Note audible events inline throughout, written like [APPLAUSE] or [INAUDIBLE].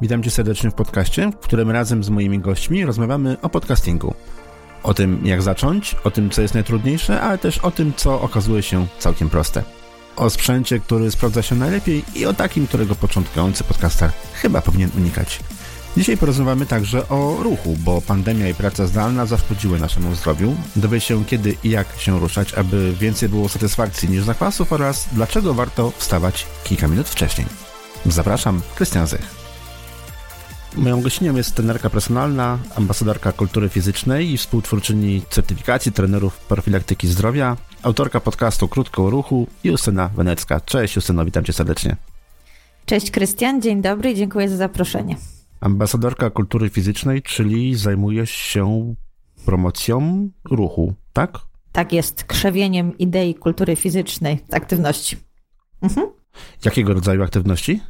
Witam Cię serdecznie w podcaście, w którym razem z moimi gośćmi rozmawiamy o podcastingu. O tym, jak zacząć, o tym, co jest najtrudniejsze, ale też o tym, co okazuje się całkiem proste. O sprzęcie, który sprawdza się najlepiej i o takim, którego początkujący podcaster chyba powinien unikać. Dzisiaj porozmawiamy także o ruchu, bo pandemia i praca zdalna zaszkodziły naszemu zdrowiu. Dowie się kiedy i jak się ruszać, aby więcej było satysfakcji niż zakwasów oraz dlaczego warto wstawać kilka minut wcześniej. Zapraszam, Krystian Zych. Moją gościnią jest trenerka personalna, ambasadorka kultury fizycznej i współtwórczyni certyfikacji trenerów profilaktyki zdrowia, autorka podcastu Krótko o ruchu Justyna Wenecka. Cześć Justyno, witam cię serdecznie. Cześć Krystian, dzień dobry i dziękuję za zaproszenie. Ambasadorka kultury fizycznej, czyli zajmujesz się promocją ruchu, tak? Tak jest, krzewieniem idei kultury fizycznej, aktywności. Mhm. Jakiego rodzaju aktywności?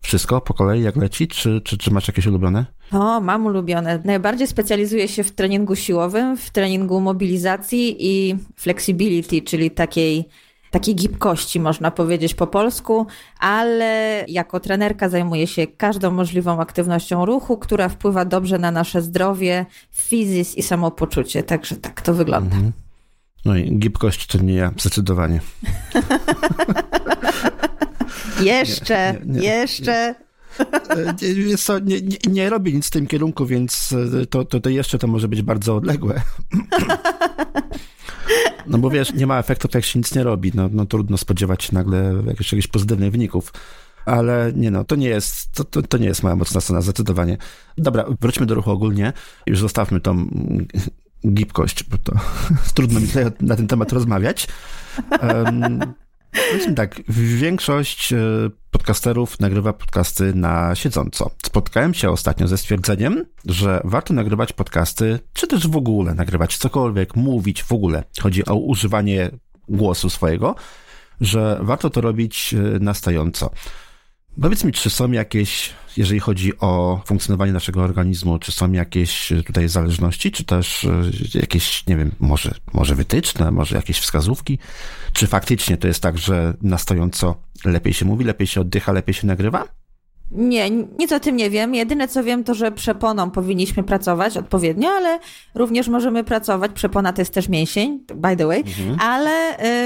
Wszystko po kolei, jak leci, czy, czy, czy masz jakieś ulubione? O, mam ulubione. Najbardziej specjalizuję się w treningu siłowym, w treningu mobilizacji i flexibility, czyli takiej takiej gibkości, można powiedzieć po polsku, ale jako trenerka zajmuję się każdą możliwą aktywnością ruchu, która wpływa dobrze na nasze zdrowie, fizys i samopoczucie. Także tak to wygląda. Mhm. No i gibkość to nie ja, zdecydowanie. [LAUGHS] jeszcze, nie, nie, jeszcze. Nie, co, nie, nie, nie robię nic w tym kierunku, więc e, to, to, to jeszcze to może być bardzo odległe. No bo wiesz, nie ma efektu, jak się nic nie robi. No, no trudno spodziewać się nagle jakichś, jakichś pozytywnych wyników. Ale nie no, to nie jest, to, to, to nie jest moja mocna strona, zdecydowanie. Dobra, wróćmy do ruchu ogólnie. Już zostawmy tą gibkość, bo to [LAUGHS] trudno mi tutaj na ten temat rozmawiać. Um, Powiedzmy tak, większość e, podcasterów nagrywa podcasty na siedząco. Spotkałem się ostatnio ze stwierdzeniem, że warto nagrywać podcasty, czy też w ogóle nagrywać cokolwiek, mówić w ogóle. Chodzi o używanie głosu swojego, że warto to robić e, na stojąco. Powiedz mi, czy są jakieś, jeżeli chodzi o funkcjonowanie naszego organizmu, czy są jakieś tutaj zależności, czy też e, jakieś, nie wiem, może, może wytyczne, może jakieś wskazówki? Czy faktycznie to jest tak, że na stojąco lepiej się mówi, lepiej się oddycha, lepiej się nagrywa? Nie, nic o tym nie wiem. Jedyne co wiem, to że przeponą powinniśmy pracować odpowiednio, ale również możemy pracować. Przepona to jest też mięsień, by the way, mhm. ale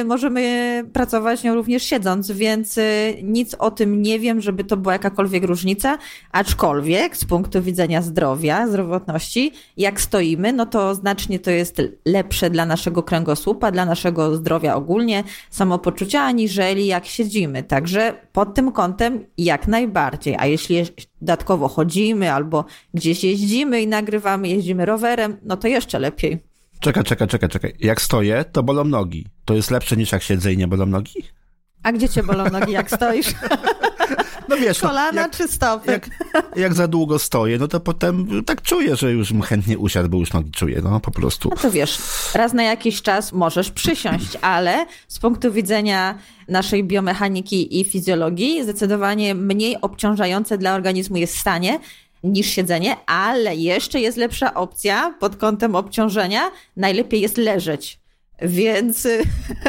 y, możemy pracować nią również siedząc, więc y, nic o tym nie wiem, żeby to była jakakolwiek różnica. Aczkolwiek z punktu widzenia zdrowia, zdrowotności, jak stoimy, no to znacznie to jest lepsze dla naszego kręgosłupa, dla naszego zdrowia ogólnie, samopoczucia, aniżeli jak siedzimy. Także pod tym kątem jak najbardziej. A jeśli dodatkowo chodzimy albo gdzieś jeździmy i nagrywamy, jeździmy rowerem, no to jeszcze lepiej. Czekaj, czekaj, czekaj, czekaj. Jak stoję, to bolą nogi. To jest lepsze niż jak siedzę i nie bolą nogi? A gdzie cię bolą nogi, jak stoisz? [LAUGHS] No wiesz, no, kolana jak, czy stopy? Jak, jak, za długo stoję, no to potem tak czuję, że już chętnie usiadł, bo już nogi czuję, no po prostu. No to wiesz, raz na jakiś czas możesz przysiąść, ale z punktu widzenia naszej biomechaniki i fizjologii zdecydowanie mniej obciążające dla organizmu jest stanie niż siedzenie, ale jeszcze jest lepsza opcja pod kątem obciążenia. Najlepiej jest leżeć. Więc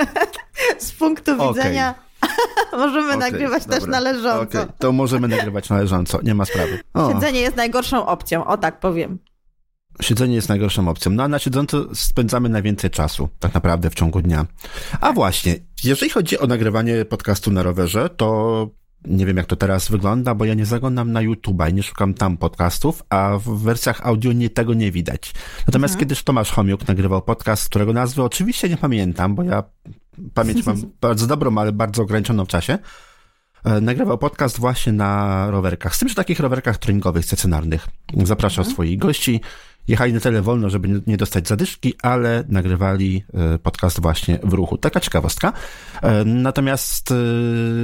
[LAUGHS] z punktu widzenia [LAUGHS] możemy okay, nagrywać dobra. też na leżąco. Okay, to możemy nagrywać na leżąco, nie ma sprawy. O. Siedzenie jest najgorszą opcją, o tak powiem. Siedzenie jest najgorszą opcją. No a na siedząco spędzamy najwięcej czasu, tak naprawdę w ciągu dnia. A właśnie, jeżeli chodzi o nagrywanie podcastu na rowerze, to nie wiem jak to teraz wygląda, bo ja nie zaglądam na YouTube'a i nie szukam tam podcastów, a w wersjach audio nie, tego nie widać. Natomiast mhm. kiedyś Tomasz Homiuk nagrywał podcast, którego nazwy oczywiście nie pamiętam, bo ja pamięć mam [LAUGHS] bardzo dobrą, ale bardzo ograniczoną w czasie. E, nagrywał podcast właśnie na rowerkach, z tym, że takich rowerkach treningowych, stacjonarnych. Zapraszał mhm. swoich gości. Jechali na tyle wolno, żeby nie dostać zadyszki, ale nagrywali e, podcast właśnie w ruchu. Taka ciekawostka. E, natomiast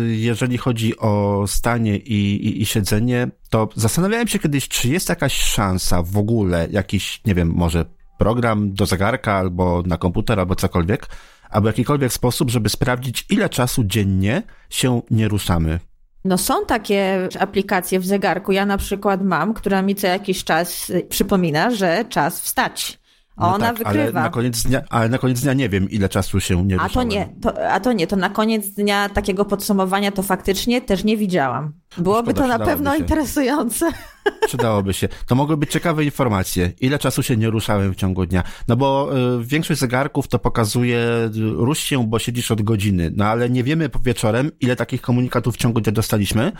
jeżeli chodzi o stanie i, i, i siedzenie, to zastanawiałem się kiedyś, czy jest jakaś szansa w ogóle, jakiś, nie wiem, może program do zegarka albo na komputer, albo cokolwiek, albo jakikolwiek sposób, żeby sprawdzić, ile czasu dziennie się nie ruszamy. No są takie aplikacje w zegarku. Ja na przykład mam, która mi co jakiś czas przypomina, że czas wstać. No Ona tak, wykrywa. Ale na, koniec dnia, ale na koniec dnia nie wiem, ile czasu się nie A to nie, to, a to nie, to na koniec dnia takiego podsumowania to faktycznie też nie widziałam. Byłoby Szkoda, to na pewno się. interesujące. [LAUGHS] Przydałoby się. To mogły być ciekawe informacje. Ile czasu się nie ruszałem w ciągu dnia? No bo y, większość zegarków to pokazuje y, rusz się, bo siedzisz od godziny. No ale nie wiemy po wieczorem, ile takich komunikatów w ciągu dnia dostaliśmy.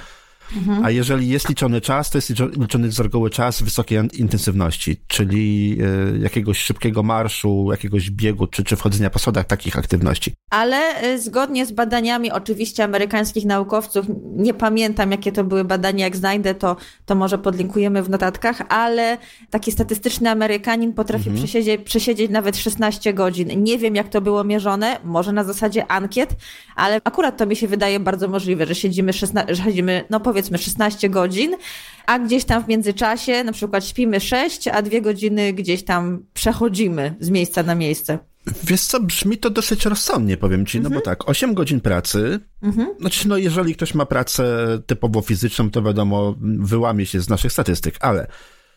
A jeżeli jest liczony czas, to jest liczo- liczony z reguły czas wysokiej intensywności, czyli y, jakiegoś szybkiego marszu, jakiegoś biegu, czy, czy wchodzenia po schodach takich aktywności. Ale y, zgodnie z badaniami oczywiście amerykańskich naukowców, nie pamiętam jakie to były badania, jak znajdę to, to może podlinkujemy w notatkach, ale taki statystyczny Amerykanin potrafi przesiedzieć, przesiedzieć nawet 16 godzin. Nie wiem jak to było mierzone, może na zasadzie ankiet, ale akurat to mi się wydaje bardzo możliwe, że siedzimy, 16, że siedzimy no powiedzmy 16 godzin, a gdzieś tam w międzyczasie na przykład śpimy 6, a dwie godziny gdzieś tam przechodzimy z miejsca na miejsce. Wiesz co, brzmi to dosyć rozsądnie, powiem ci, no bo tak, 8 godzin pracy, znaczy no jeżeli ktoś ma pracę typowo fizyczną, to wiadomo, wyłamie się z naszych statystyk, ale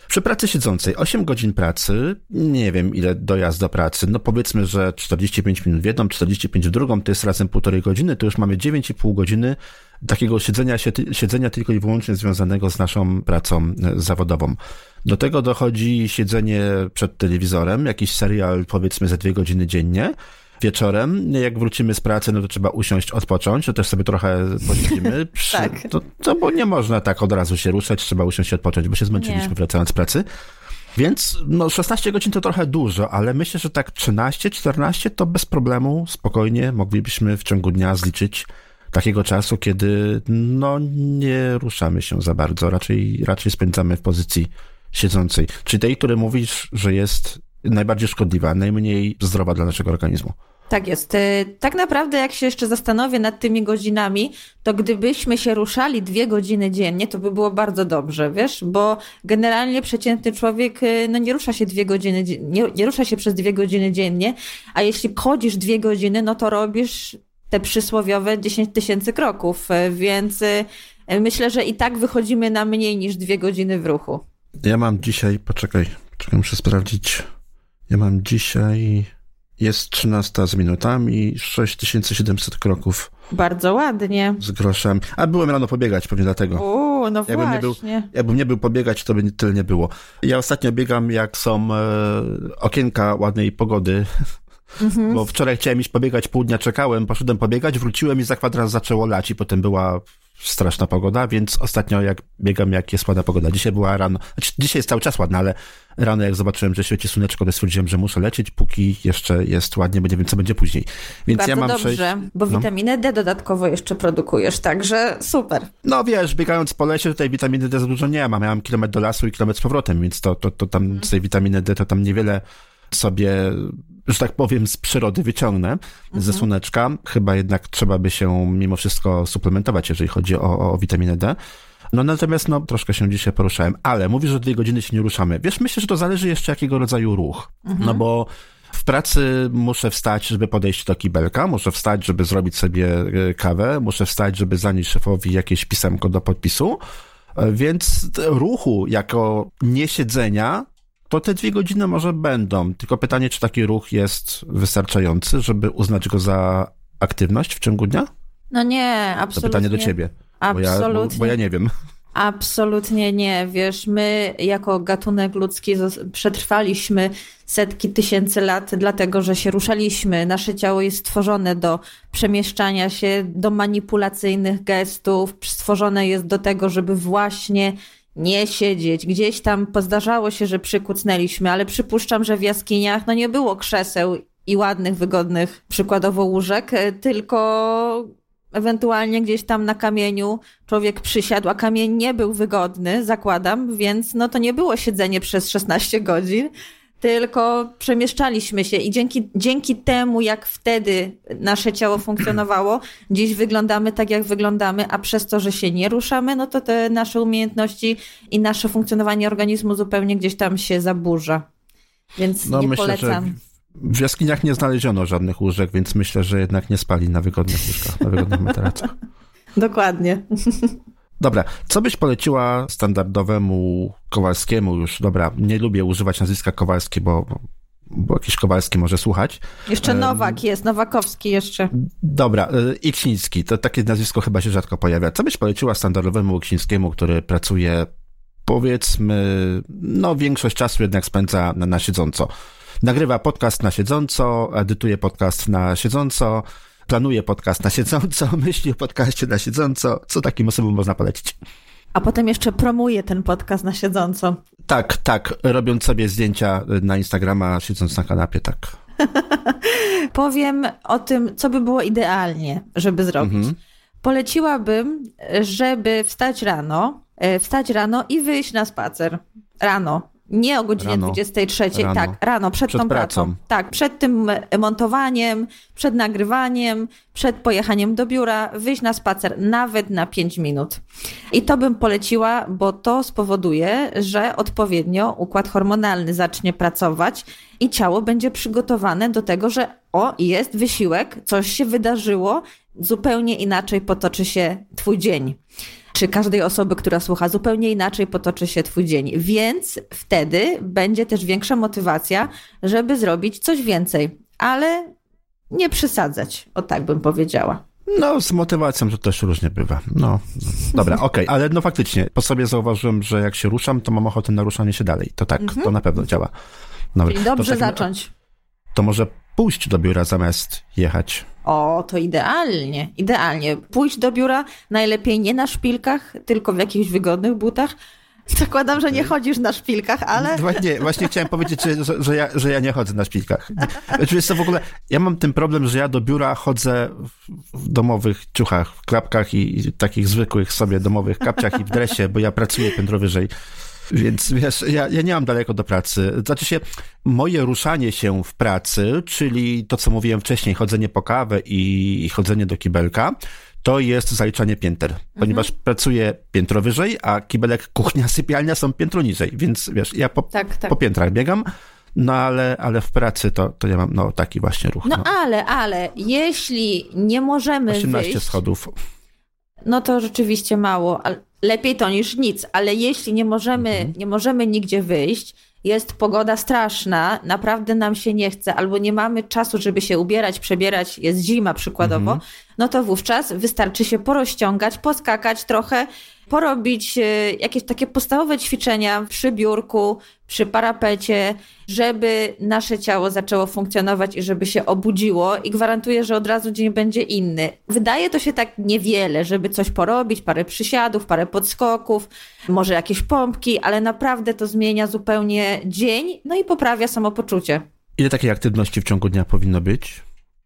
przy pracy siedzącej 8 godzin pracy, nie wiem ile dojazd do pracy, no powiedzmy, że 45 minut w jedną, 45 w drugą, to jest razem półtorej godziny, to już mamy 9,5 godziny takiego siedzenia, siedzenia tylko i wyłącznie związanego z naszą pracą e, zawodową. Do tego dochodzi siedzenie przed telewizorem, jakiś serial powiedzmy za dwie godziny dziennie. Wieczorem, jak wrócimy z pracy, no to trzeba usiąść, odpocząć, to też sobie trochę. [LAUGHS] Przy, Tak. to, to, bo nie można tak od razu się ruszać, trzeba usiąść i odpocząć, bo się zmęczyliśmy Nie. wracając z pracy. Więc no 16 godzin to trochę dużo, ale myślę, że tak 13, 14 to bez problemu, spokojnie moglibyśmy w ciągu dnia zliczyć takiego czasu, kiedy no nie ruszamy się za bardzo, raczej, raczej spędzamy w pozycji siedzącej. Czyli tej, który mówisz, że jest najbardziej szkodliwa, najmniej zdrowa dla naszego organizmu. Tak jest. Y, Tak naprawdę, jak się jeszcze zastanowię nad tymi godzinami, to gdybyśmy się ruszali dwie godziny dziennie, to by było bardzo dobrze, wiesz? Bo generalnie przeciętny człowiek y, no, nie rusza się dwie godziny, nie, nie rusza się przez dwie godziny dziennie, a jeśli chodzisz dwie godziny, no to robisz te przysłowiowe 10 tysięcy kroków, y, więc myślę, że i tak wychodzimy na mniej niż dwie godziny w ruchu. Ja mam dzisiaj, poczekaj, czekaj, muszę sprawdzić. Ja mam dzisiaj, jest 13 z minutami, 6700 kroków Bardzo ładnie. z groszem. A byłem rano pobiegać, pewnie dlatego. O, no Jakbym nie, był, właśnie. jakbym nie był pobiegać, to by tyle nie było. Ja ostatnio biegam, jak są e, okienka ładnej pogody, Mhm. bo wczoraj chciałem iść pobiegać, pół dnia czekałem, poszedłem pobiegać, wróciłem i za kwadrat zaczęło lać i potem była straszna pogoda, więc ostatnio jak biegam, jak jest ładna pogoda. Dzisiaj była rano, znaczy dzisiaj jest cały czas ładna, ale rano jak zobaczyłem, że świeci słoneczko, to stwierdziłem, że muszę lecieć, póki jeszcze jest ładnie, bo nie wiem, co będzie później. Więc Bardzo ja mam dobrze, przejść... bo no. witaminę D dodatkowo jeszcze produkujesz, także super. No wiesz, biegając po lesie, tutaj witaminy D za dużo nie ma. Miałem kilometr do lasu i kilometr z powrotem, więc to, to, to tam z tej witaminy D to tam niewiele sobie, że tak powiem, z przyrody wyciągnę, ze słoneczka. Chyba jednak trzeba by się mimo wszystko suplementować, jeżeli chodzi o, o witaminę D. No natomiast no, troszkę się dzisiaj poruszałem, ale mówisz, że dwie godziny się nie ruszamy. Wiesz, myślę, że to zależy jeszcze jakiego rodzaju ruch. No bo w pracy muszę wstać, żeby podejść do kibelka, muszę wstać, żeby zrobić sobie e, kawę, muszę wstać, żeby zanieść szefowi jakieś pisemko do podpisu. E, Więc ruchu jako niesiedzenia, to te dwie godziny może będą. Tylko pytanie, czy taki ruch jest wystarczający, żeby uznać go za aktywność w ciągu dnia? No nie, To absolutnie. pytanie do ciebie. Bo ja, bo, Absolutnie. bo ja nie wiem. Absolutnie nie. Wiesz, my jako gatunek ludzki przetrwaliśmy setki tysięcy lat, dlatego że się ruszaliśmy. Nasze ciało jest stworzone do przemieszczania się, do manipulacyjnych gestów, stworzone jest do tego, żeby właśnie nie siedzieć. Gdzieś tam pozdarzało się, że przykucnęliśmy, ale przypuszczam, że w jaskiniach no nie było krzeseł i ładnych, wygodnych, przykładowo łóżek, e, tylko ewentualnie gdzieś tam na kamieniu człowiek przysiadł, a kamień nie był wygodny, zakładam, więc no to nie było siedzenie przez 16 godzin, tylko przemieszczaliśmy się i dzięki, dzięki temu, jak wtedy nasze ciało funkcjonowało, [CLEARS THROAT] dziś wyglądamy tak, jak wyglądamy, a przez to, że się nie ruszamy, no to te nasze umiejętności i nasze funkcjonowanie organizmu zupełnie gdzieś tam się zaburza. Więc No nie myślę, polecam. że w jaskiniach nie znaleziono żadnych łóżek, więc myślę, że jednak nie spali na wygodnych łóżkach, na wygodnych [LAUGHS] materacach. Dokładnie. Dobra, co byś poleciła standardowemu Kowalskiemu już? Dobra, nie lubię używać nazwiska Kowalski, bo bo jakiś Kowalski może słuchać. Jeszcze Nowak jest, Nowakowski jeszcze. Dobra, y, Iksiński, to takie nazwisko chyba się rzadko pojawia. Co byś poleciła standardowemu Iksińskiemu, który pracuje, powiedzmy, no większość czasu jednak spędza na, na siedząco. Nagrywa podcast na siedząco, edytuje podcast na siedząco, planuje podcast na siedząco, [LAUGHS] myśli o podcaście na siedząco. Co takim osobom można polecić? A potem jeszcze promuje ten podcast na siedząco. Tak, tak, robiąc sobie zdjęcia na Instagrama, siedząc na kanapie, tak. [LAUGHS] Powiem o tym, co by było idealnie, żeby zrobić. Mhm. Poleciłabym, żeby wstać rano, e, wstać rano i wyjść na spacer. Rano. Nie o godzinie rano. 23, rano. tak, rano, przed, przed tą pracą. pracą. Tak, przed tym montowaniem, przed nagrywaniem, przed pojechaniem do biura, wyjść na spacer nawet na 5 minut. I to bym poleciła, bo to spowoduje, że odpowiednio układ hormonalny zacznie pracować i ciało będzie przygotowane do tego, że o, jest wysiłek, coś się wydarzyło, zupełnie inaczej potoczy się Twój dzień czy każdej osoby, która słucha, zupełnie inaczej potoczy się Twój dzień. Więc wtedy będzie też większa motywacja, żeby zrobić coś więcej, ale nie przesadzać, o tak bym powiedziała. No, z motywacją to też różnie bywa. No, dobra, [LAUGHS] okej, okay. ale no faktycznie, po sobie zauważyłem, że jak się ruszam, to mam ochotę na ruszanie się dalej. To tak, mhm. to na pewno działa. Dobra. Czyli dobrze to zacząć. To może pójść do biura zamiast jechać. O, to idealnie, idealnie. Pójść do biura najlepiej nie na szpilkach, tylko w jakichś wygodnych butach. Zakładam, że nie chodzisz na szpilkach, ale... Właśnie, właśnie chciałem powiedzieć, że, że, ja, że ja nie chodzę na szpilkach. Znaczy, jest to w ogóle, ja mam ten problem, że ja do biura chodzę w domowych ciuchach, w klapkach i, i takich zwykłych sobie domowych kapciach i w dresie, bo ja pracuję piętro wyżej. Więc wiesz, ja, ja nie mam daleko do pracy. Znaczy się, moje ruszanie się w pracy, czyli to, co mówiłem wcześniej, chodzenie po kawę i, i chodzenie do kibelka, to jest zaliczanie pięter, ponieważ mhm. pracuję piętro wyżej, a kibelek, kuchnia, sypialnia są piętro niżej, więc wiesz, ja po, tak, tak. po piętrach biegam, no ale, ale w pracy to, to ja mam no, taki właśnie ruch. No, no. ale, ale, jeśli nie możemy 18 wyjść, schodów. No to rzeczywiście mało, lepiej to niż nic, ale jeśli nie możemy, mhm. nie możemy nigdzie wyjść, jest pogoda straszna, naprawdę nam się nie chce, albo nie mamy czasu, żeby się ubierać, przebierać, jest zima przykładowo, mhm. no to wówczas wystarczy się porozciągać, poskakać trochę, porobić e, jakieś takie podstawowe ćwiczenia przy biurku, przy parapecie, żeby nasze ciało zaczęło funkcjonować i żeby się obudziło i gwarantuję, że od razu dzień będzie inny. Wydaje to się tak niewiele, żeby coś porobić, parę przysiadów, parę podskoków, może jakieś pompki, ale naprawdę to zmienia zupełnie dzień, no i poprawia samopoczucie. Ile takiej aktywności w ciągu dnia powinno być?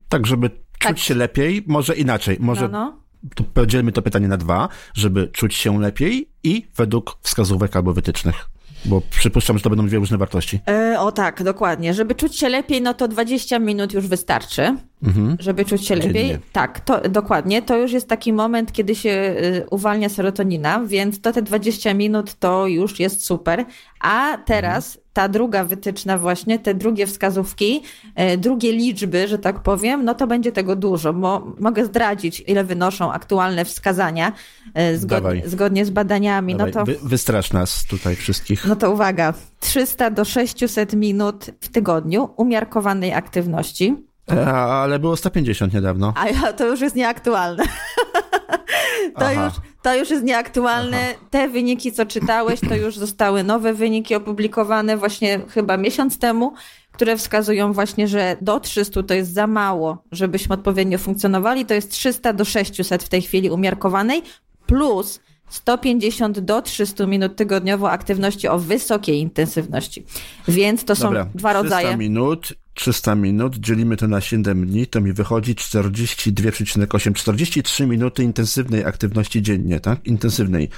Tak, żeby czuć tak. się lepiej, może inaczej, może no, no to podzielmy to pytanie na dwa, żeby czuć się lepiej i według wskazówek albo wytycznych. Bo przypuszczam, że to będą dwie różne wartości. E, o tak, dokładnie. Żeby czuć się lepiej, no to 20 minut już wystarczy. Mhm. Żeby czuć się lepiej. Dziennie. Tak, to dokładnie. To już jest taki moment, kiedy się y, uwalnia serotonina, więc to te 20 minut to już jest super. A teraz ta druga wytyczna właśnie, te drugie wskazówki, e, drugie liczby, że tak powiem, no to będzie tego dużo. Bo mogę zdradzić, ile wynoszą aktualne wskazania e, zgodnie, zgodnie z badaniami. No to, Wy, wystrasz nas tutaj wszystkich. No to uwaga, 300 do 600 minut w tygodniu umiarkowanej aktywności. E, ale było 150 niedawno. A to już jest nieaktualne. [LAUGHS] to, już, to już jest nieaktualne. Aha. Te wyniki, co czytałeś, to już zostały nowe wyniki opublikowane właśnie chyba miesiąc temu, które wskazują właśnie, że do 300 to jest za mało, żebyśmy odpowiednio funkcjonowali. To jest 300 do 600 w tej chwili umiarkowanej, plus 150 do 300 minut tygodniowo aktywności o wysokiej intensywności. Więc to Dobra, są dwa rodzaje. 300 minut 300 minut, dzielimy to na 7 dni, to mi wychodzi 42,8, 43 minuty intensywnej aktywności dziennie, tak? Intensywnej.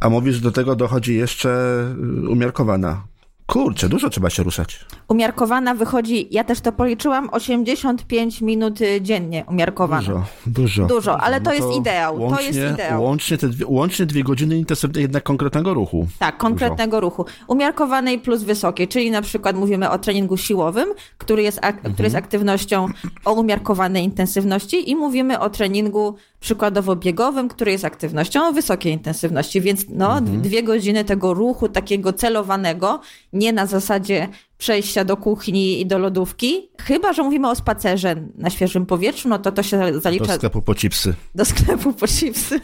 A mówisz, do tego dochodzi jeszcze y, umiarkowana. Kurczę, dużo trzeba się ruszać. Umiarkowana wychodzi, ja też to policzyłam, 85 minut y, dziennie umiarkowana. Dużo, dużo. Dużo, ale no to, to, jest ideał. Łącznie, to jest ideał. Łącznie, te dwie, łącznie dwie godziny intensywnej jednak konkretnego ruchu. Tak, konkretnego dużo. ruchu. Umiarkowanej plus wysokiej, czyli na przykład mówimy o treningu siłowym, który jest, ak- mhm. który jest aktywnością o umiarkowanej intensywności i mówimy o treningu przykładowo biegowym, który jest aktywnością o wysokiej intensywności, więc no, mhm. dwie godziny tego ruchu takiego celowanego nie na zasadzie przejścia do kuchni i do lodówki. Chyba, że mówimy o spacerze na świeżym powietrzu, no to to się zalicza... Do sklepu po chipsy. Do sklepu po chipsy.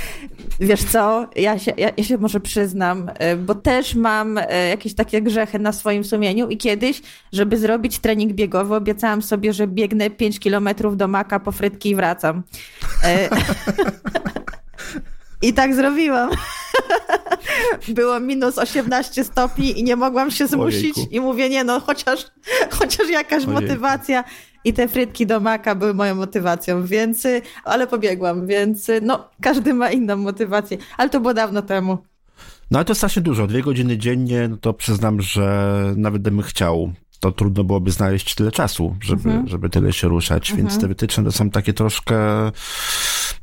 [LAUGHS] Wiesz co, ja się, ja, ja się może przyznam, y, bo też mam y, jakieś takie grzechy na swoim sumieniu i kiedyś, żeby zrobić trening biegowy, obiecałam sobie, że biegnę 5 kilometrów do Maka po frytki i wracam. [LAUGHS] [LAUGHS] Y, I tak zrobiłam. [LAUGHS] Było minus 18 stopni i nie mogłam się zmusić Ojejku. i mówię, nie no, chociaż, [LAUGHS] chociaż jakaś Ojejku. motywacja. I te frytki do maka były moją motywacją, więc, ale pobiegłam, więc no, każdy ma inną motywację, ale to było dawno temu. No ale to strasznie dużo, dwie godziny dziennie, no to przyznam, że nawet gdybym chciał, to trudno byłoby znaleźć tyle czasu, żeby, mhm. żeby tyle się ruszać, mhm. więc te wytyczne to są takie troszkę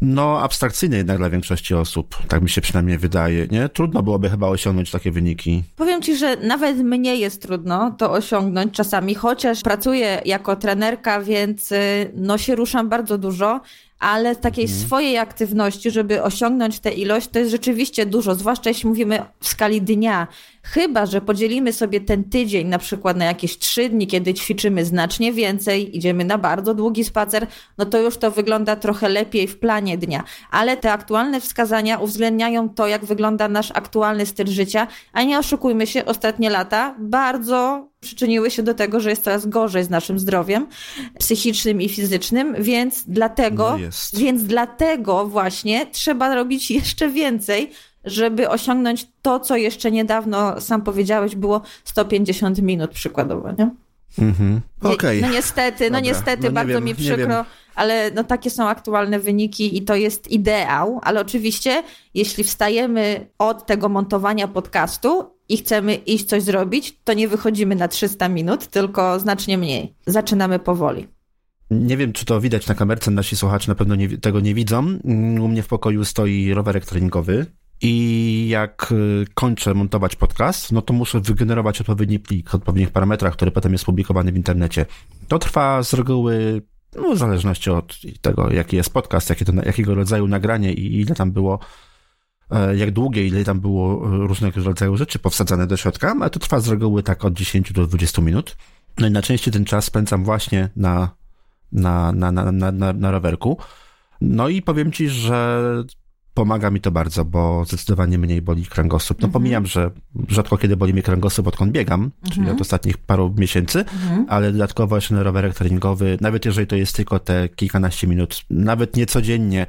no, abstrakcyjne jednak dla większości osób. Tak mi się przynajmniej wydaje, nie? Trudno byłoby chyba osiągnąć takie wyniki. Powiem ci, że nawet mnie jest trudno to osiągnąć czasami, chociaż pracuję jako trenerka, więc y, no się ruszam bardzo dużo, ale takiej mhm. swojej aktywności, żeby osiągnąć tę ilość, to jest rzeczywiście dużo, zwłaszcza jeśli mówimy w skali dnia. Chyba, że podzielimy sobie ten tydzień na przykład na jakieś trzy dni, kiedy ćwiczymy znacznie więcej, idziemy na bardzo długi spacer, no to już to wygląda trochę lepiej w planie dnia. Ale te aktualne wskazania uwzględniają to, jak wygląda nasz aktualny styl życia, a nie oszukujmy się, ostatnie lata bardzo przyczyniły się do tego, że jest coraz gorzej z naszym zdrowiem psychicznym i fizycznym, więc dlatego, no więc dlatego właśnie trzeba robić jeszcze więcej, żeby osiągnąć to, co jeszcze niedawno, sam powiedziałeś, było 150 minut przykładowo, nie? Mhm. Okay. No niestety, no Dobra. niestety, no bardzo wiem, mi przykro, ale no takie są aktualne wyniki i to jest ideał, ale oczywiście, jeśli wstajemy od tego montowania podcastu i chcemy iść coś zrobić, to nie wychodzimy na 300 minut, tylko znacznie mniej. Zaczynamy powoli. Nie wiem, czy to widać na kamerce, nasi słuchacze na pewno nie, tego nie widzą. U mnie w pokoju stoi rowerek treningowy i jak y, kończę montować podcast, no to muszę wygenerować odpowiedni plik, odpowiednich parametrach, który potem jest publikowany w internecie. To trwa z reguły, no w zależności od tego, jaki jest podcast, jakie to, jakiego rodzaju nagranie i ile tam było, e, jak długie, ile tam było różnego rodzaju rzeczy powsadzane do środka, ale to trwa z reguły tak od 10 do 20 minut. No i najczęściej ten czas spędzam właśnie na, na, na, na, na, na, na rowerku. No i powiem ci, że pomaga mi to bardzo, bo zdecydowanie mniej boli kręgosłup. No mhm. pomijam, że rzadko kiedy boli mnie kręgosłup, odkąd biegam, mhm. czyli od ostatnich paru miesięcy, mhm. ale dodatkowo jeszcze na rowerek treningowy, nawet jeżeli to jest tylko te kilkanaście minut, nawet nie codziennie,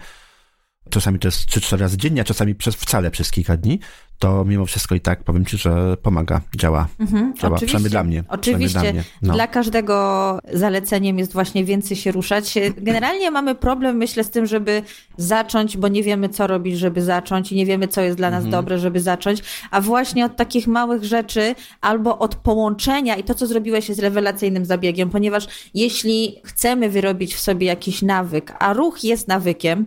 czasami to jest 3-4 razy dziennie, a czasami przez, wcale przez kilka dni, to mimo wszystko i tak powiem ci, że pomaga, działa. Mhm, działa, przynajmniej dla mnie. Oczywiście. Dla, mnie. No. dla, każdego zaleceniem jest właśnie więcej się ruszać. Generalnie [LAUGHS] mamy problem, myślę, z tym, żeby zacząć, bo nie wiemy, co robić, żeby zacząć i nie wiemy, co jest dla nas mhm. dobre, żeby zacząć. A właśnie od takich małych rzeczy albo od połączenia i to, co zrobiłeś jest rewelacyjnym zabiegiem, ponieważ jeśli chcemy wyrobić w sobie jakiś nawyk, a ruch jest nawykiem,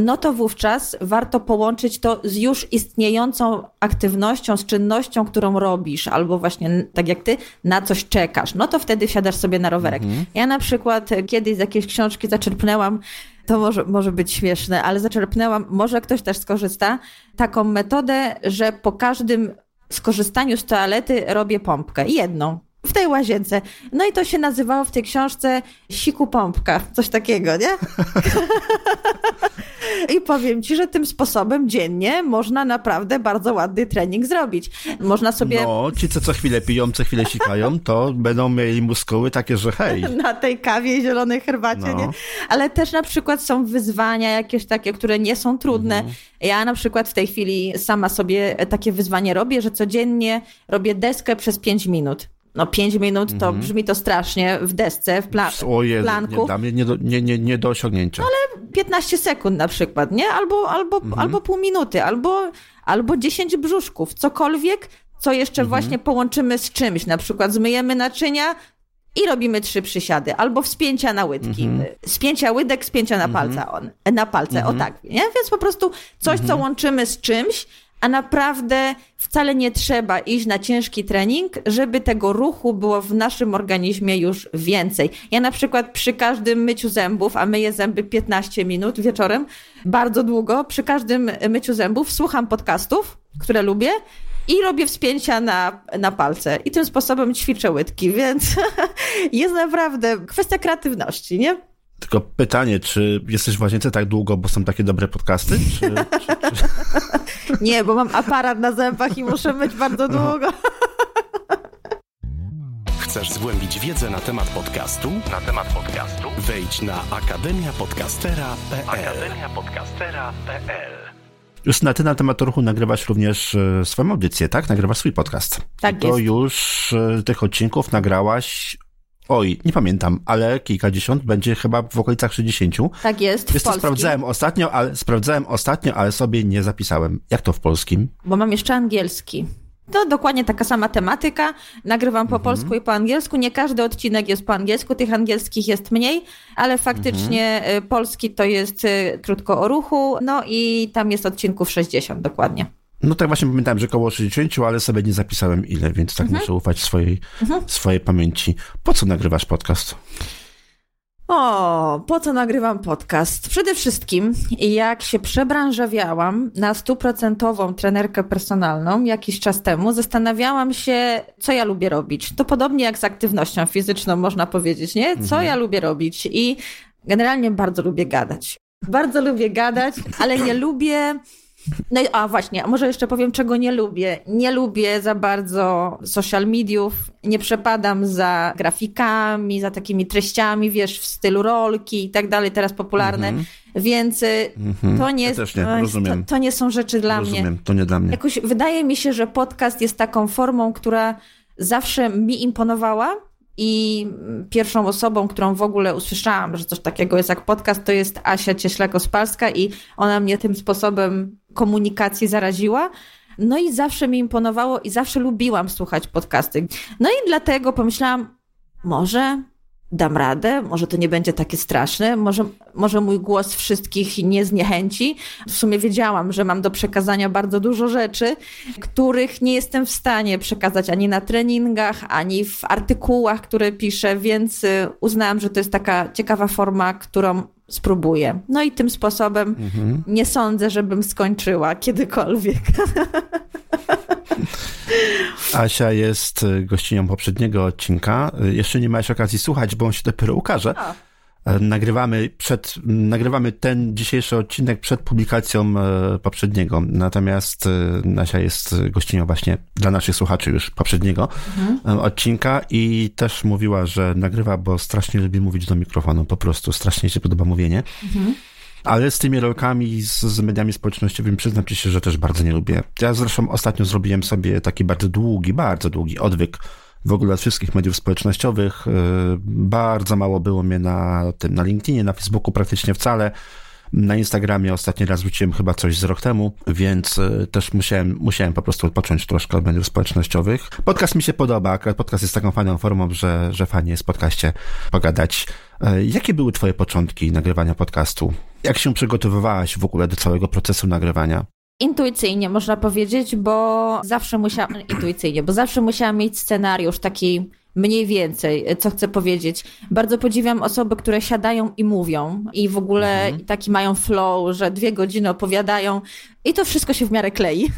no to wówczas warto połączyć to z już istniejącą aktywnością, z czynnością, którą robisz, albo właśnie tak jak ty, na coś czekasz, no to wtedy wsiadasz sobie na rowerek. Mhm. Ja na przykład kiedyś z jakiejś książki zaczerpnęłam to może, może być śmieszne, ale zaczerpnęłam, może ktoś też skorzysta, taką metodę, że po każdym skorzystaniu z toalety robię pompkę. Jedną w tej łazience. No i to się nazywało w tej książce siku pompka, coś takiego, nie? I powiem ci, że tym sposobem dziennie można naprawdę bardzo ładny trening zrobić. Można sobie... No, ci co co chwilę piją, co chwilę sikają, to będą mieli muskuły takie, że hej. [LAUGHS] Na tej kawie i zielonej herbacie, no. nie? Ale też na przykład są wyzwania jakieś takie, które nie są trudne. Mhm. Ja na przykład w tej chwili sama sobie takie wyzwanie robię, że codziennie robię deskę przez 5 minut no 5 minut to mhm. brzmi to strasznie w desce, w, pla o Jezu, planku. Nie, nie, do, nie, nie, nie do osiągnięcia. No ale 15 sekund na przykład, nie? Albo, albo, mhm. albo pół minuty, albo, albo 10 brzuszków, cokolwiek, co jeszcze mhm. właśnie połączymy z czymś, na przykład zmyjemy naczynia, i robimy trzy przysiady, albo wspięcia na łydki. Spięcia łydek, spięcia na palce, on, na palce, o tak. Nie? Więc po prostu coś, co łączymy z czymś, a naprawdę wcale nie trzeba iść na ciężki trening, żeby tego ruchu było w naszym organizmie już więcej. Ja na przykład przy każdym myciu zębów, a myję zęby 15 minut wieczorem, bardzo długo, przy każdym myciu zębów słucham podcastów, które lubię i robię wspięcia na, na palce. I tym sposobem ćwiczę łydki, [LAUGHS] więc jest naprawdę kwestia kreatywności, nie? Tylko pytanie, czy jesteś w łazience tak długo, bo są takie dobre podcasty? Czy, czy, czy... [LAUGHS] [LAUGHS] Nie, bo mam aparat na zębach i muszę myć bardzo długo. [LAUGHS] Chcesz zgłębić wiedzę na temat podcastu? Na temat podcastu? Wejdź na akademiapodcastera.pl akademiapodcastera.pl Już na ty na temat ruchu nagrywasz również e, swoją audycję, tak? Nagrywasz swój podcast. Tak to jest. już e, tych odcinków nagrałaś Oj, nie pamiętam, ale kilkadziesiąt, będzie chyba w okolicach 60. Tak jest, w Wiesz co, polskim. sprawdzałem ostatnio, ale sprawdzałem ostatnio, ale sobie nie zapisałem. Jak to w polskim? Bo mam jeszcze angielski. To dokładnie taka sama tematyka. Nagrywam po polsku i po angielsku. Nie każdy odcinek jest po angielsku, tych angielskich jest mniej, ale faktycznie y, polski to jest y, krótko o ruchu, no i tam jest odcinków 60 dokładnie. No tak właśnie pamiętałem, że około 60, ale sobie nie zapisałem ile, więc tak muszę ufać swojej, swojej pamięci. Po co nagrywasz podcast? O, po co nagrywam podcast? Przede wszystkim, jak się przebranżawiałam na stuprocentową trenerkę personalną jakiś czas temu, zastanawiałam się, co ja lubię robić. To podobnie jak z aktywnością fizyczną, można powiedzieć, nie? Co ja lubię robić? I generalnie bardzo lubię gadać. Bardzo lubię gadać, ale nie lubię. No i a właśnie, a może jeszcze powiem, czego nie lubię. Nie lubię za bardzo social mediów, nie przepadam za grafikami, za takimi treściami, wiesz, w stylu rolki i tak dalej, teraz popularne, więc y, to nie, Ja nie, to, to nie są rzeczy dla mnie. Rozumiem, to nie dla mnie. Jakoś wydaje mi się, że podcast jest taką formą, która zawsze mi imponowała. I pierwszą osobą, którą w ogóle usłyszałam, że coś takiego jest jak podcast, to jest Asia Cieślak-Ospalska i ona mnie tym sposobem komunikacji zaraziła. No i zawsze mi imponowało i zawsze lubiłam słuchać podcasty. No i dlatego pomyślałam, może dam radę, może to nie będzie takie straszne, może, może mój głos wszystkich nie zniechęci. W sumie wiedziałam, że mam do przekazania bardzo dużo rzeczy, których nie jestem w stanie przekazać ani na treningach, ani w artykułach, które piszę, więc y, uznałam, że to jest taka ciekawa forma, którą spróbuję. No i tym sposobem nie sądzę, żebym skończyła kiedykolwiek. [LAUGHS] Asia jest y, gościnią poprzedniego odcinka. Y, Jeszcze nie miałeś okazji słuchać, bo on się dopiero ukaże. E, Nagrywamy, przed, nagrywamy ten dzisiejszy odcinek przed publikacją e, poprzedniego. Natomiast e, Asia jest gościnią właśnie dla naszych słuchaczy już poprzedniego e, odcinka i też mówiła, że nagrywa, bo strasznie lubi mówić do mikrofonu. Po prostu strasznie się podoba mówienie. Ale z tymi rolkami, z, z mediami społecznościowymi przyznam ci się, że też bardzo nie lubię. Ja zresztą ostatnio zrobiłem sobie taki bardzo długi, bardzo długi odwyk w ogóle od wszystkich mediów społecznościowych. Yy, Bardzo mało było mnie na tym, na LinkedInie, na Facebooku praktycznie wcale. Na Instagramie ostatni raz wróciłem chyba coś z rok temu, więc y, też musiałem, musiałem po prostu odpocząć troszkę od mediów społecznościowych. Podcast mi się podoba, akurat podcast jest taką fajną formą, że, że fajnie jest w podcaście pogadać. Y, Jakie były twoje początki nagrywania podcastu? Jak się przygotowywałaś w ogóle do całego procesu nagrywania? Intuicyjnie można powiedzieć, bo zawsze musiałam, [CLEARS THROAT] intuicyjnie, bo zawsze musiałam mieć scenariusz taki mniej więcej, co chcę powiedzieć. Bardzo podziwiam osoby, które siadają i mówią i w ogóle taki mają flow, że dwie godziny opowiadają i to wszystko się w miarę klei.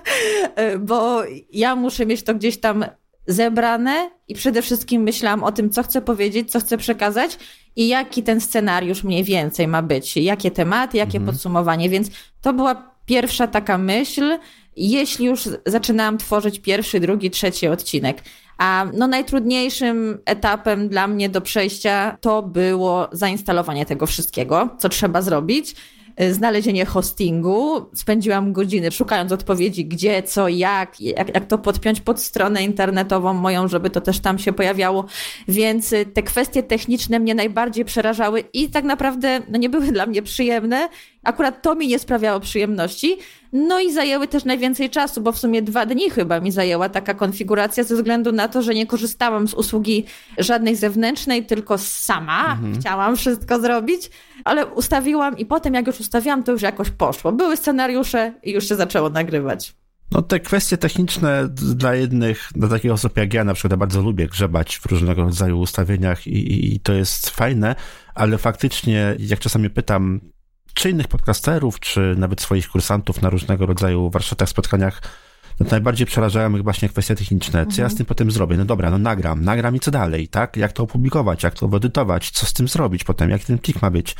[LAUGHS] bo ja muszę mieć to gdzieś tam zebrane i przede wszystkim myślałam o tym, co chcę powiedzieć, co chcę przekazać i jaki ten scenariusz mniej więcej ma być, jakie tematy, jakie podsumowanie, więc to była pierwsza taka myśl, jeśli już zaczynałam tworzyć pierwszy, drugi, trzeci odcinek. A no najtrudniejszym etapem dla mnie do przejścia to było zainstalowanie tego wszystkiego, co trzeba zrobić. y, Znalezienie hostingu. Spędziłam godziny szukając odpowiedzi, gdzie, co, jak, jak, jak to podpiąć pod stronę internetową moją, żeby to też tam się pojawiało. Więc y, te kwestie techniczne mnie najbardziej przerażały i tak naprawdę no, nie były dla mnie przyjemne. Akurat to mi nie sprawiało przyjemności. No i zajęły też najwięcej czasu, bo w sumie dwa dni chyba mi zajęła taka konfiguracja ze względu na to, że nie korzystałam z usługi żadnej zewnętrznej, tylko sama chciałam wszystko zrobić, ale ustawiłam i potem jak już ustawiłam, to już jakoś poszło. Były scenariusze i już się zaczęło nagrywać. No te kwestie techniczne dla jednych, dla takich osób jak ja na przykład ja bardzo lubię grzebać w różnego rodzaju ustawieniach i, i, i to jest fajne, ale faktycznie jak czasami pytam, czy innych podcasterów, czy nawet swoich kursantów na różnego rodzaju warsztatach, spotkaniach, no najbardziej przerażają mnie właśnie kwestie techniczne. Co mhm. ja z tym potem zrobię? No dobra, no nagram, nagram i co dalej, tak? Jak to opublikować, jak to edytować, co z tym zrobić potem, jak ten plik ma być,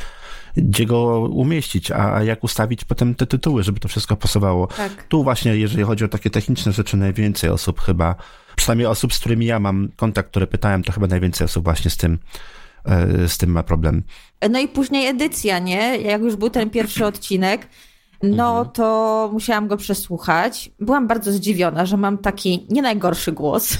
gdzie go umieścić, a, jak ustawić potem te tytuły, żeby to wszystko pasowało. Tak. Tu właśnie, jeżeli chodzi o takie techniczne rzeczy, najwięcej osób chyba, przynajmniej osób, z którymi ja mam kontakt, które pytałem, to chyba najwięcej osób właśnie z tym, z tym ma problem. No i później edycja, nie? Jak już był ten pierwszy odcinek, no mhm. to musiałam go przesłuchać. Byłam bardzo zdziwiona, że mam taki nie najgorszy głos.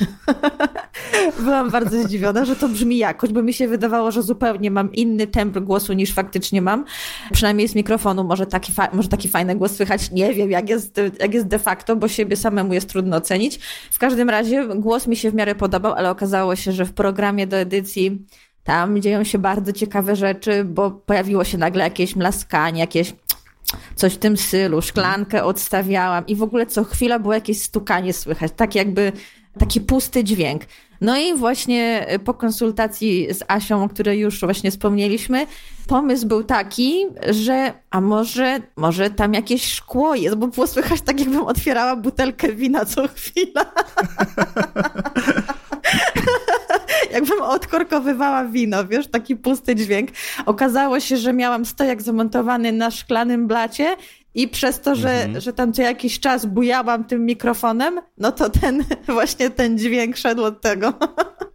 [LAUGHS] Byłam bardzo zdziwiona, że to brzmi jakoś, bo mi się wydawało, że zupełnie mam inny temp głosu niż faktycznie mam. Przynajmniej z mikrofonu może taki, może taki fajny głos słychać. Nie wiem, jak jest, jak jest de facto, bo siebie samemu jest trudno ocenić. W każdym razie głos mi się w miarę podobał, ale okazało się, że w programie do edycji tam dzieją się bardzo ciekawe rzeczy, bo pojawiło się nagle jakieś mlaskanie, jakieś coś w tym stylu, szklankę odstawiałam i w ogóle co chwila było jakieś stukanie słychać, tak jakby taki pusty dźwięk. No i właśnie po konsultacji z Asią, o której już właśnie wspomnieliśmy, pomysł był taki, że a może, może tam jakieś szkło jest, bo było słychać tak, jakbym otwierała butelkę wina co chwila. [LAUGHS] jakbym odkorkowywała wino, wiesz, taki pusty dźwięk. Okazało się, że miałam stojak zamontowany na szklanym blacie i przez to, że, mhm. że tam co jakiś czas bujałam tym mikrofonem, no to ten, [LAUGHS] właśnie ten dźwięk szedł od tego. [LAUGHS]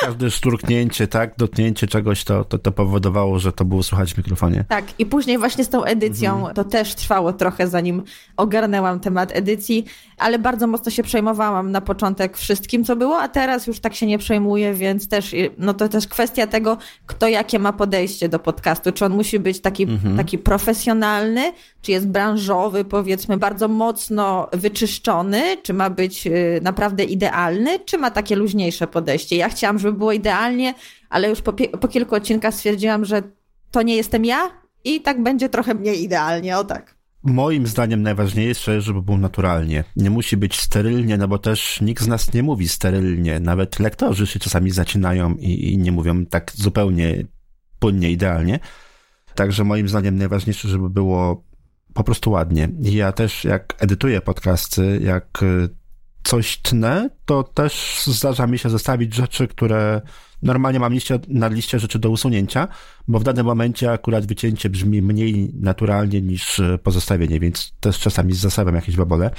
Każde szturknięcie, tak, dotknięcie czegoś, to, to, to powodowało, że to było słychać w mikrofonie. Tak, i później właśnie z tą edycją mhm. to też trwało trochę, zanim ogarnęłam temat edycji, ale bardzo mocno się przejmowałam na początek wszystkim, co było, a teraz już tak się nie przejmuję, więc też, no to też kwestia tego, kto jakie ma podejście do podcastu. Czy on musi być taki, mhm. taki profesjonalny, czy jest branżowy, powiedzmy, bardzo mocno wyczyszczony, czy ma być y, naprawdę idealny, czy ma takie luźniejsze podejście. Ja chciałam, żeby było idealnie, ale już po, po kilku odcinkach stwierdziłam, że to nie jestem ja i tak będzie trochę mniej idealnie, o tak. Moim zdaniem najważniejsze, żeby było naturalnie. Nie musi być sterylnie, no bo też nikt z nas nie mówi sterylnie. Nawet lektorzy się czasami zacinają i, i nie mówią tak zupełnie płynnie, idealnie. Także moim zdaniem najważniejsze, żeby było po prostu ładnie. Ja też jak edytuję podcasty, jak y, coś tnę, to też zdarza mi się zostawić rzeczy, które normalnie mam liście, na liście rzeczy do usunięcia, bo w danym momencie akurat wycięcie brzmi mniej naturalnie niż y, pozostawienie, więc też czasami zasawiam jakieś babole.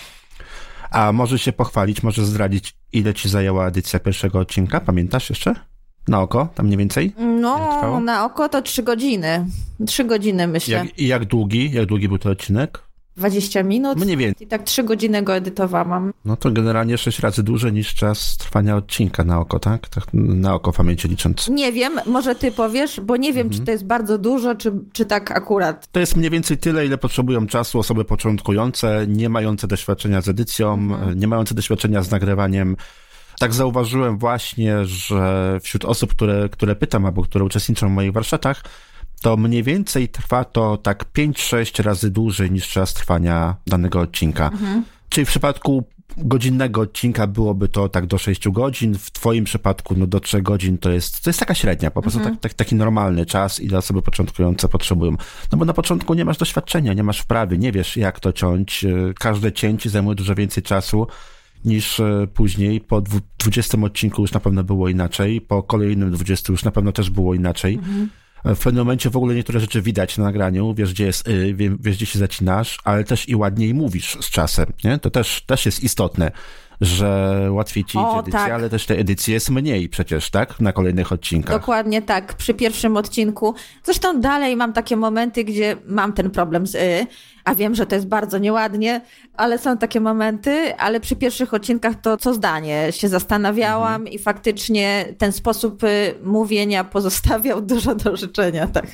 A może się pochwalić, może zdradzić, ile ci zajęła edycja pierwszego odcinka? Pamiętasz jeszcze? Na oko, tam mniej więcej? No, na oko to trzy godziny. Trzy godziny myślę. Jak, I jak długi? Jak długi był to odcinek? 20 minut. Mniej więcej. I tak trzy godziny go edytowałam. No to generalnie sześć razy dłużej niż czas trwania odcinka na oko, tak? tak na oko w pamięci licząc. Nie wiem, może ty powiesz, bo nie wiem, mhm. czy to jest bardzo dużo, czy, czy tak akurat. To jest mniej więcej tyle, ile potrzebują czasu osoby początkujące, nie mające doświadczenia z edycją, mhm. nie mające doświadczenia z nagrywaniem tak zauważyłem właśnie, że wśród osób, które, które pytam albo które uczestniczą w moich warsztatach, to mniej więcej trwa to tak 5-6 razy dłużej niż czas trwania danego odcinka. Mhm. Czyli w przypadku godzinnego odcinka byłoby to tak do 6 godzin, w twoim przypadku no do 3 godzin to jest, to jest taka średnia, po prostu mhm. tak, tak, taki normalny czas, ile osoby początkujące potrzebują. No bo na początku nie masz doświadczenia, nie masz wprawy, nie wiesz jak to ciąć, każde cięcie zajmuje dużo więcej czasu, niż e, później. Po 20 odcinku już na pewno było inaczej, po kolejnym 20 już na pewno też było inaczej. Mhm. W pewnym momencie w ogóle niektóre rzeczy widać na nagraniu, wiesz gdzie jest y, wiesz gdzie się zacinasz, ale też i ładniej mówisz z czasem, nie? To też, też jest istotne że łatwiej ci idzie edycja, tak. ale też te edycje jest mniej przecież, tak? Na kolejnych odcinkach. Dokładnie tak, przy pierwszym odcinku. Zresztą dalej mam takie momenty, gdzie mam ten problem z y, a wiem, że to jest bardzo nieładnie, ale są takie momenty, ale przy pierwszych odcinkach to co zdanie się zastanawiałam mhm. i faktycznie ten sposób y, mówienia pozostawiał [LAUGHS] dużo do życzenia, tak.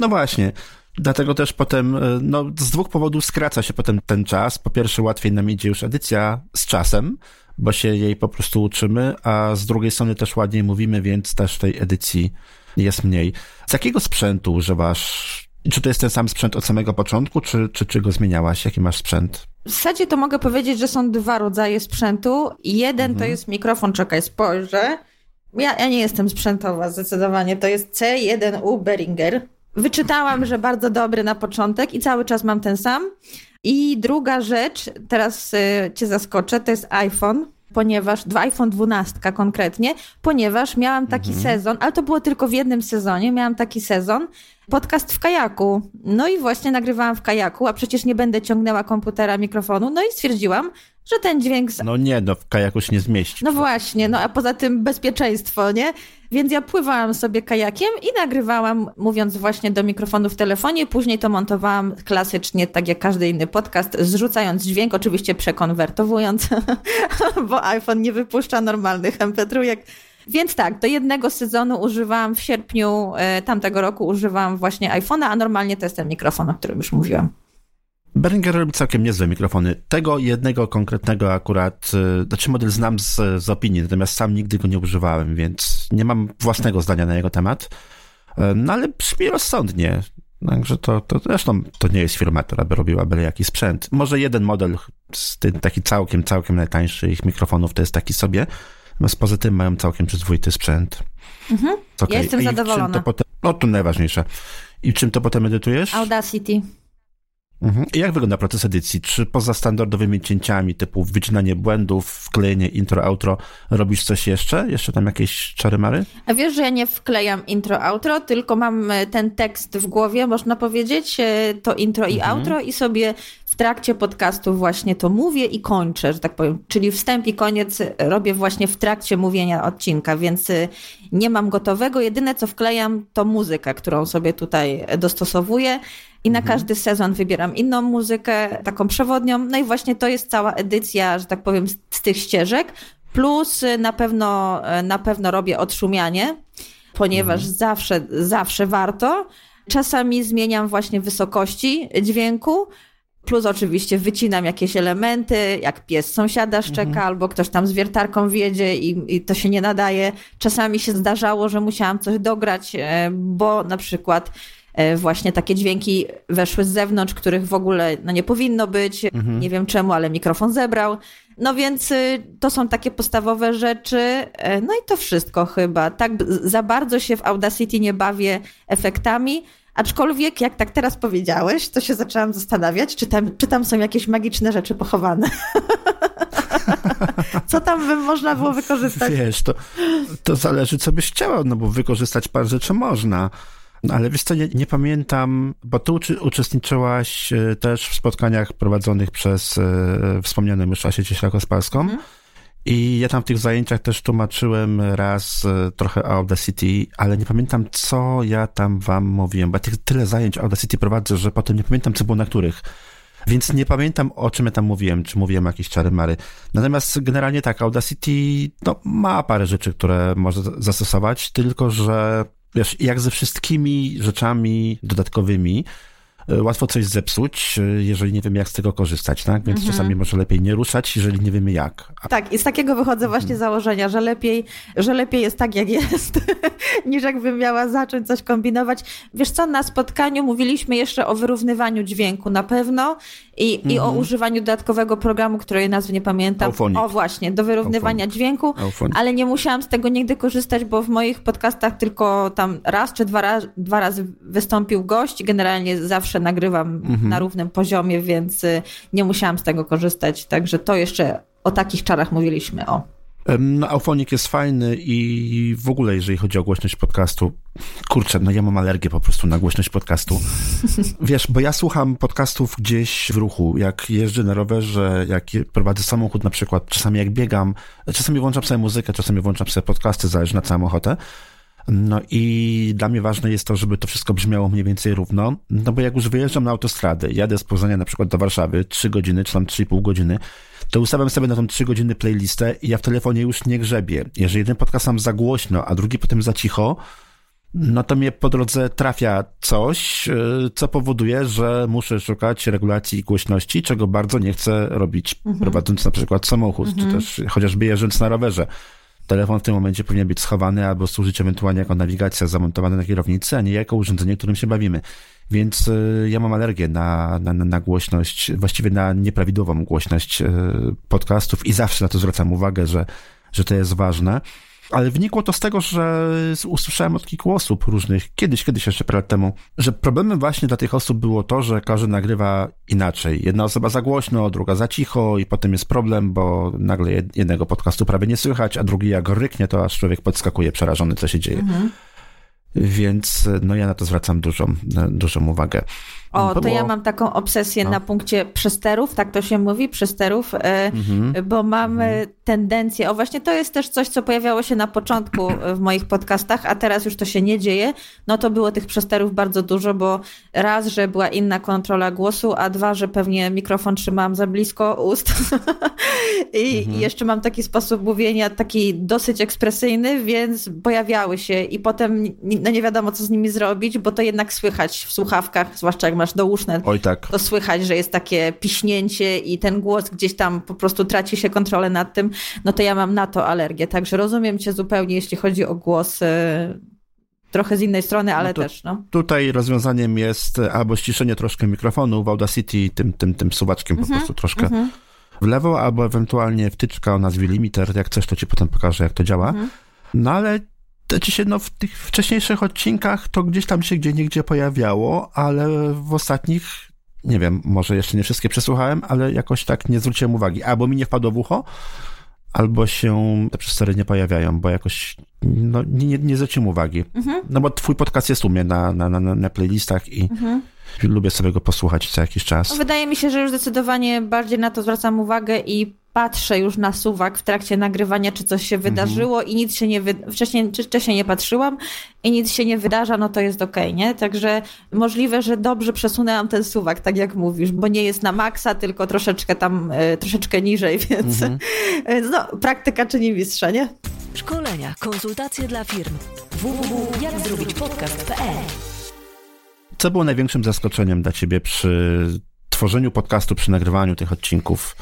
No właśnie. Dlatego też potem, e, no, z dwóch powodów skraca się potem ten czas. Po pierwsze, łatwiej nam idzie już edycja z czasem, bo się jej po prostu uczymy, a z drugiej strony też ładniej mówimy, więc też tej edycji jest mniej. Z jakiego sprzętu używasz? Czy to jest ten sam sprzęt od samego początku, czy, czy, czy go zmieniałaś? Jaki masz sprzęt? W zasadzie to mogę powiedzieć, że są dwa rodzaje sprzętu. Jeden mhm. to jest mikrofon, czekaj, spojrzę. Ja, ja nie jestem sprzętowa zdecydowanie. To jest C1U Behringer. Wyczytałam, że bardzo dobry na początek i cały czas mam ten sam. I druga rzecz, teraz y, cię zaskoczę, to jest iPhone ponieważ, iPhone 12 konkretnie, ponieważ miałam taki mhm. sezon, ale to było tylko w jednym sezonie, miałam taki sezon, podcast w kajaku. No i właśnie nagrywałam w kajaku, a przecież nie będę ciągnęła komputera, mikrofonu, no i stwierdziłam, że ten dźwięk... Z... No nie, no w kajaku się nie zmieści. No właśnie, no a poza tym bezpieczeństwo, nie? Więc ja pływałam sobie kajakiem i nagrywałam, mówiąc właśnie do mikrofonu w telefonie, później to montowałam klasycznie, tak jak każdy inny podcast, zrzucając dźwięk, oczywiście przekonwertowując, [LAUGHS] bo iPhone nie wypuszcza normalnych MP3. Więc tak, do jednego sezonu używałam w sierpniu e, tamtego roku używałam właśnie iPhone'a, a normalnie to jest ten mikrofon, o którym już mówiłam. Behringer robi całkiem niezłe mikrofony. Tego jednego konkretnego akurat, y, znaczy model znam z, z opinii, natomiast sam nigdy go nie używałem, więc nie mam własnego zdania na jego temat. Y, no ale brzmi rozsądnie. Także to, to zresztą to nie jest firma, która by robiła byle jaki sprzęt. Może jeden model, z tym, taki całkiem, całkiem najtańszy ich mikrofonów to jest taki sobie. Natomiast poza tym mają całkiem przyzwoity sprzęt. Mhm. Okay. Ja jestem I zadowolona. To potem, no to najważniejsze. I czym to potem edytujesz? Audacity. Mhm. I jak wygląda proces edycji? Czy poza standardowymi cięciami typu wycinanie błędów, wklejenie intro, outro, robisz coś jeszcze? Jeszcze tam jakieś czary-mary? A wiesz, że ja nie wklejam intro, outro, tylko mam e, ten tekst w głowie, można powiedzieć, e, to intro i mhm. outro i sobie w trakcie podcastu właśnie to mówię i kończę, że tak powiem. Czyli wstęp i koniec robię właśnie w trakcie mówienia odcinka, więc e, nie mam gotowego. Jedyne co wklejam to muzykę, którą sobie tutaj dostosowuję i na mhm. każdy sezon wybieram inną muzykę, taką przewodnią. No i właśnie to jest cała edycja, że tak powiem, z, z tych ścieżek. Plus y, na pewno, y, na pewno robię odszumianie, ponieważ mhm. zawsze, zawsze warto. Czasami zmieniam właśnie wysokości dźwięku, plus oczywiście wycinam jakieś elementy, jak pies sąsiada szczeka, mhm. albo ktoś tam z wiertarką wiedzie i, i, to się nie nadaje. Czasami się zdarzało, że musiałam coś dograć, e, bo na przykład E, właśnie takie dźwięki weszły z zewnątrz, których w ogóle no, nie powinno być. Mhm. Nie wiem czemu, ale mikrofon zebrał. No więc y, to są takie podstawowe rzeczy. E, no i to wszystko chyba. Tak za bardzo się w Audacity nie bawię efektami. Aczkolwiek, jak tak teraz powiedziałeś, to się zaczęłam zastanawiać, czy tam, czy tam są jakieś magiczne rzeczy pochowane. [LAUGHS] Co tam by można było wykorzystać? Wiesz, to, to zależy, co byś chciała, no bo wykorzystać parę rzeczy można. No, ale wiesz co, nie, nie pamiętam, bo tu uczestniczyłaś e, też w spotkaniach prowadzonych przez e, wspomnianą już Asię. Mhm. I ja tam w tych zajęciach też tłumaczyłem raz e, trochę o Audacity, ale nie pamiętam, co ja tam wam mówiłem, bo ja tych, tyle zajęć Audacity prowadzę, że potem nie pamiętam, co było na których. Więc nie pamiętam, o czym ja tam mówiłem, czy mówiłem jakieś czary mary. Natomiast generalnie tak, Audacity no, ma parę rzeczy, które może zastosować, tylko że wiesz, jak ze wszystkimi rzeczami dodatkowymi, łatwo coś zepsuć, e, jeżeli nie wiemy, jak z tego korzystać, tak? Więc mhm. czasami może lepiej nie ruszać, jeżeli nie wiemy jak. A... Tak, i z takiego wychodzę właśnie mhm. założenia, że lepiej, że lepiej jest tak, jak jest, [LAUGHS] niż jakbym miała zacząć coś kombinować. Wiesz co, na spotkaniu mówiliśmy jeszcze o wyrównywaniu dźwięku na pewno i, mhm. i o mhm. używaniu dodatkowego programu, której nazwy nie pamiętam. Auphonic. O właśnie, do wyrównywania Auphonic. dźwięku, Auphonic. ale nie musiałam z tego nigdy korzystać, bo w moich podcastach tylko tam raz czy dwa, raz, dwa razy wystąpił gość, generalnie zawsze zawsze nagrywam mhm. na równym poziomie, więc y, nie musiałam z tego korzystać. Także to jeszcze o takich czarach mówiliśmy. O. No, Aufonik jest fajny i w ogóle, jeżeli chodzi o głośność podcastu, kurczę, no ja mam alergię po prostu na głośność podcastu. [LAUGHS] Wiesz, bo ja słucham podcastów gdzieś w ruchu, jak jeżdżę na rowerze, jak prowadzę samochód na przykład, czasami jak biegam, czasami włączam sobie muzykę, czasami włączam sobie podcasty, zależy na całą ochotę. No i dla mnie ważne jest to, żeby to wszystko brzmiało mniej więcej równo, no bo jak już wyjeżdżam na autostradę, jadę z Poznania na przykład do Warszawy 3 godziny, czy tam 3,5 godziny, to ustawiam sobie na tą 3 godziny playlistę i ja w telefonie już nie grzebię. Jeżeli jeden podcast sam za głośno, a drugi potem za cicho, no to mnie po drodze trafia coś, y, co powoduje, że muszę szukać regulacji głośności, czego bardzo nie chcę robić, mhm. prowadząc na przykład samochód, mhm. czy też chociażby jeżdżąc na rowerze telefon w tym momencie powinien być schowany albo służyć ewentualnie jako nawigacja zamontowana na kierownicy, a nie jako urządzenie, którym się bawimy. Więc y, ja mam alergię na, na, na głośność, właściwie na nieprawidłową głośność y, podcastów i zawsze na to zwracam uwagę, że, że to jest ważne. Ale wynikło to z tego, że usłyszałem od kilku osób różnych, kiedyś, kiedyś jeszcze parę lat temu, że problemem właśnie dla tych osób było to, że każdy nagrywa inaczej. Jedna osoba za głośno, druga za cicho i potem jest problem, bo nagle jednego podcastu prawie nie słychać, a drugi jak ryknie, to aż człowiek podskakuje przerażony, co się dzieje. Mhm. Więc no ja na to zwracam dużą, dużą uwagę. O, to ja mam taką obsesję no. na punkcie przesterów, tak to się mówi, przesterów, e, mhm. bo mamy mhm. tendencję, o właśnie to jest też coś, co pojawiało się na początku w moich podcastach, a teraz już to się nie dzieje, no to było tych przesterów bardzo dużo, bo raz, że była inna kontrola głosu, a dwa, że pewnie mikrofon trzymałam za blisko ust [LAUGHS] i mhm. jeszcze mam taki sposób mówienia, taki dosyć ekspresyjny, więc pojawiały się i potem no nie wiadomo, co z nimi zrobić, bo to jednak słychać w słuchawkach, zwłaszcza jak ma masz douszne, Oj, tak. to słychać, że jest takie piśnięcie i ten głos gdzieś tam po prostu traci się kontrolę nad tym, no to ja mam na to alergię. Także rozumiem cię zupełnie, jeśli chodzi o głos y, trochę z innej strony, ale no też. No. Tutaj rozwiązaniem jest albo ściszenie troszkę mikrofonu w Audacity tym, tym, tym suwaczkiem mm -hmm, po mhm, prostu troszkę mm -hmm. w lewo, albo ewentualnie wtyczka o nazwie limiter. Jak chcesz, to ci potem pokażę, jak to działa. Mm -hmm. No ale znaczy się, no w tych wcześniejszych odcinkach to gdzieś tam się gdzie niegdzie pojawiało, ale w ostatnich, nie wiem, może jeszcze nie wszystkie przesłuchałem, ale jakoś tak nie zwróciłem uwagi. Albo mi nie wpadło w ucho, albo się te przestery nie pojawiają, bo jakoś no, nie, nie zwróciłem uwagi. Mhm. No bo twój podcast jest u mnie na, na, na, na playlistach i mhm. lubię sobie go posłuchać co jakiś czas. Wydaje mi się, że już zdecydowanie bardziej na to zwracam uwagę i patrzę już na suwak w trakcie nagrywania, czy coś się wydarzyło mhm. i nic się nie wy... wcześniej, czy wcześniej nie patrzyłam i nic się nie wydarza, no to jest okej, okay, nie? Także możliwe, że dobrze przesunęłam ten suwak, tak jak mówisz, bo nie jest na maksa, tylko troszeczkę tam, e, troszeczkę niżej, [LAUGHS] więc mhm. no, praktyka czyni mistrza, nie? Szkolenia, konsultacje dla firm. www.jakzrobićpodcast.pl Co było największym zaskoczeniem dla ciebie przy tworzeniu podcastu, przy nagrywaniu tych odcinków?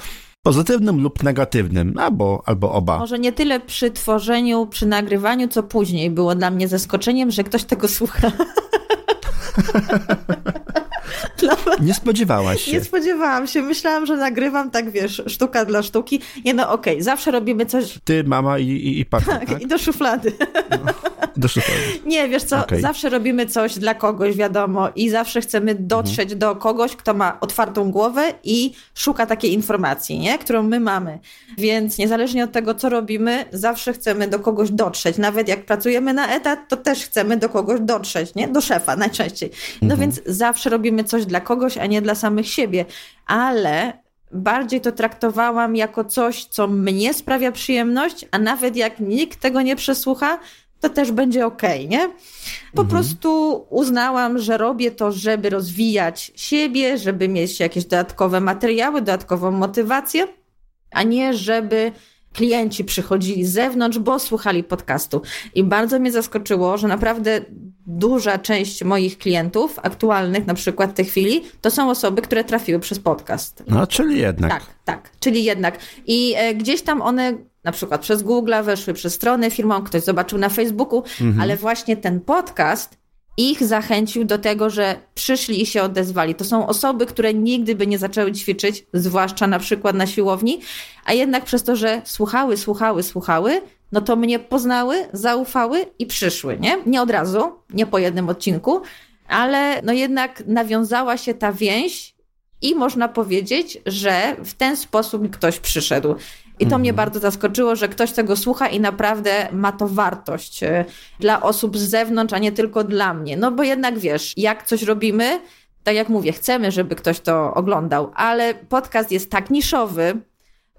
Pozytywnym lub negatywnym, albo, albo oba. Może nie tyle przy tworzeniu, przy nagrywaniu, co później było dla mnie zaskoczeniem, że ktoś tego słucha. [LAUGHS] Nie spodziewałaś się. Nie spodziewałam się. Myślałam, że nagrywam tak, wiesz, sztuka dla sztuki. Nie no, okej, okay. zawsze robimy coś... Ty, mama i, i, i tak, tak? i do szuflady. No, do szuflady. Nie, wiesz co, okay. zawsze robimy coś dla kogoś, wiadomo, i zawsze chcemy dotrzeć mhm. do kogoś, kto ma otwartą głowę i szuka takiej informacji, nie? Którą my mamy. Więc niezależnie od tego, co robimy, zawsze chcemy do kogoś dotrzeć. Nawet jak pracujemy na etat, to też chcemy do kogoś dotrzeć, nie? Do szefa najczęściej. No mhm. więc zawsze robimy coś dla kogoś, a nie dla samych siebie. Ale bardziej to traktowałam jako coś, co mnie sprawia przyjemność, a nawet jak nikt tego nie przesłucha, to też będzie ok, nie? Po mhm. prostu uznałam, że robię to, żeby rozwijać siebie, żeby mieć jakieś dodatkowe materiały, dodatkową motywację, a nie żeby klienci przychodzili z zewnątrz, bo słuchali podcastu. I bardzo mnie zaskoczyło, że naprawdę duża część moich klientów aktualnych, na przykład w tej chwili, to są osoby, które trafiły przez podcast. No, czyli jednak. Tak, tak, czyli jednak. I e, gdzieś tam one na przykład przez Google weszły, przez stronę firmą, ktoś zobaczył na Facebooku, mhm. ale właśnie ten podcast ich zachęcił do tego, że przyszli i się odezwali. To są osoby, które nigdy by nie zaczęły ćwiczyć, zwłaszcza na przykład na siłowni, a jednak przez to, że słuchały, słuchały, słuchały, no to mnie poznały, zaufały i przyszły, nie? Nie od razu, nie po jednym odcinku, ale no jednak nawiązała się ta więź i można powiedzieć, że w ten sposób ktoś przyszedł. I to mnie mhm. bardzo zaskoczyło, że ktoś tego słucha i naprawdę ma to wartość e, dla osób z zewnątrz, a nie tylko dla mnie. No bo jednak wiesz, jak coś robimy, tak jak mówię, chcemy, żeby ktoś to oglądał, ale podcast jest tak niszowy,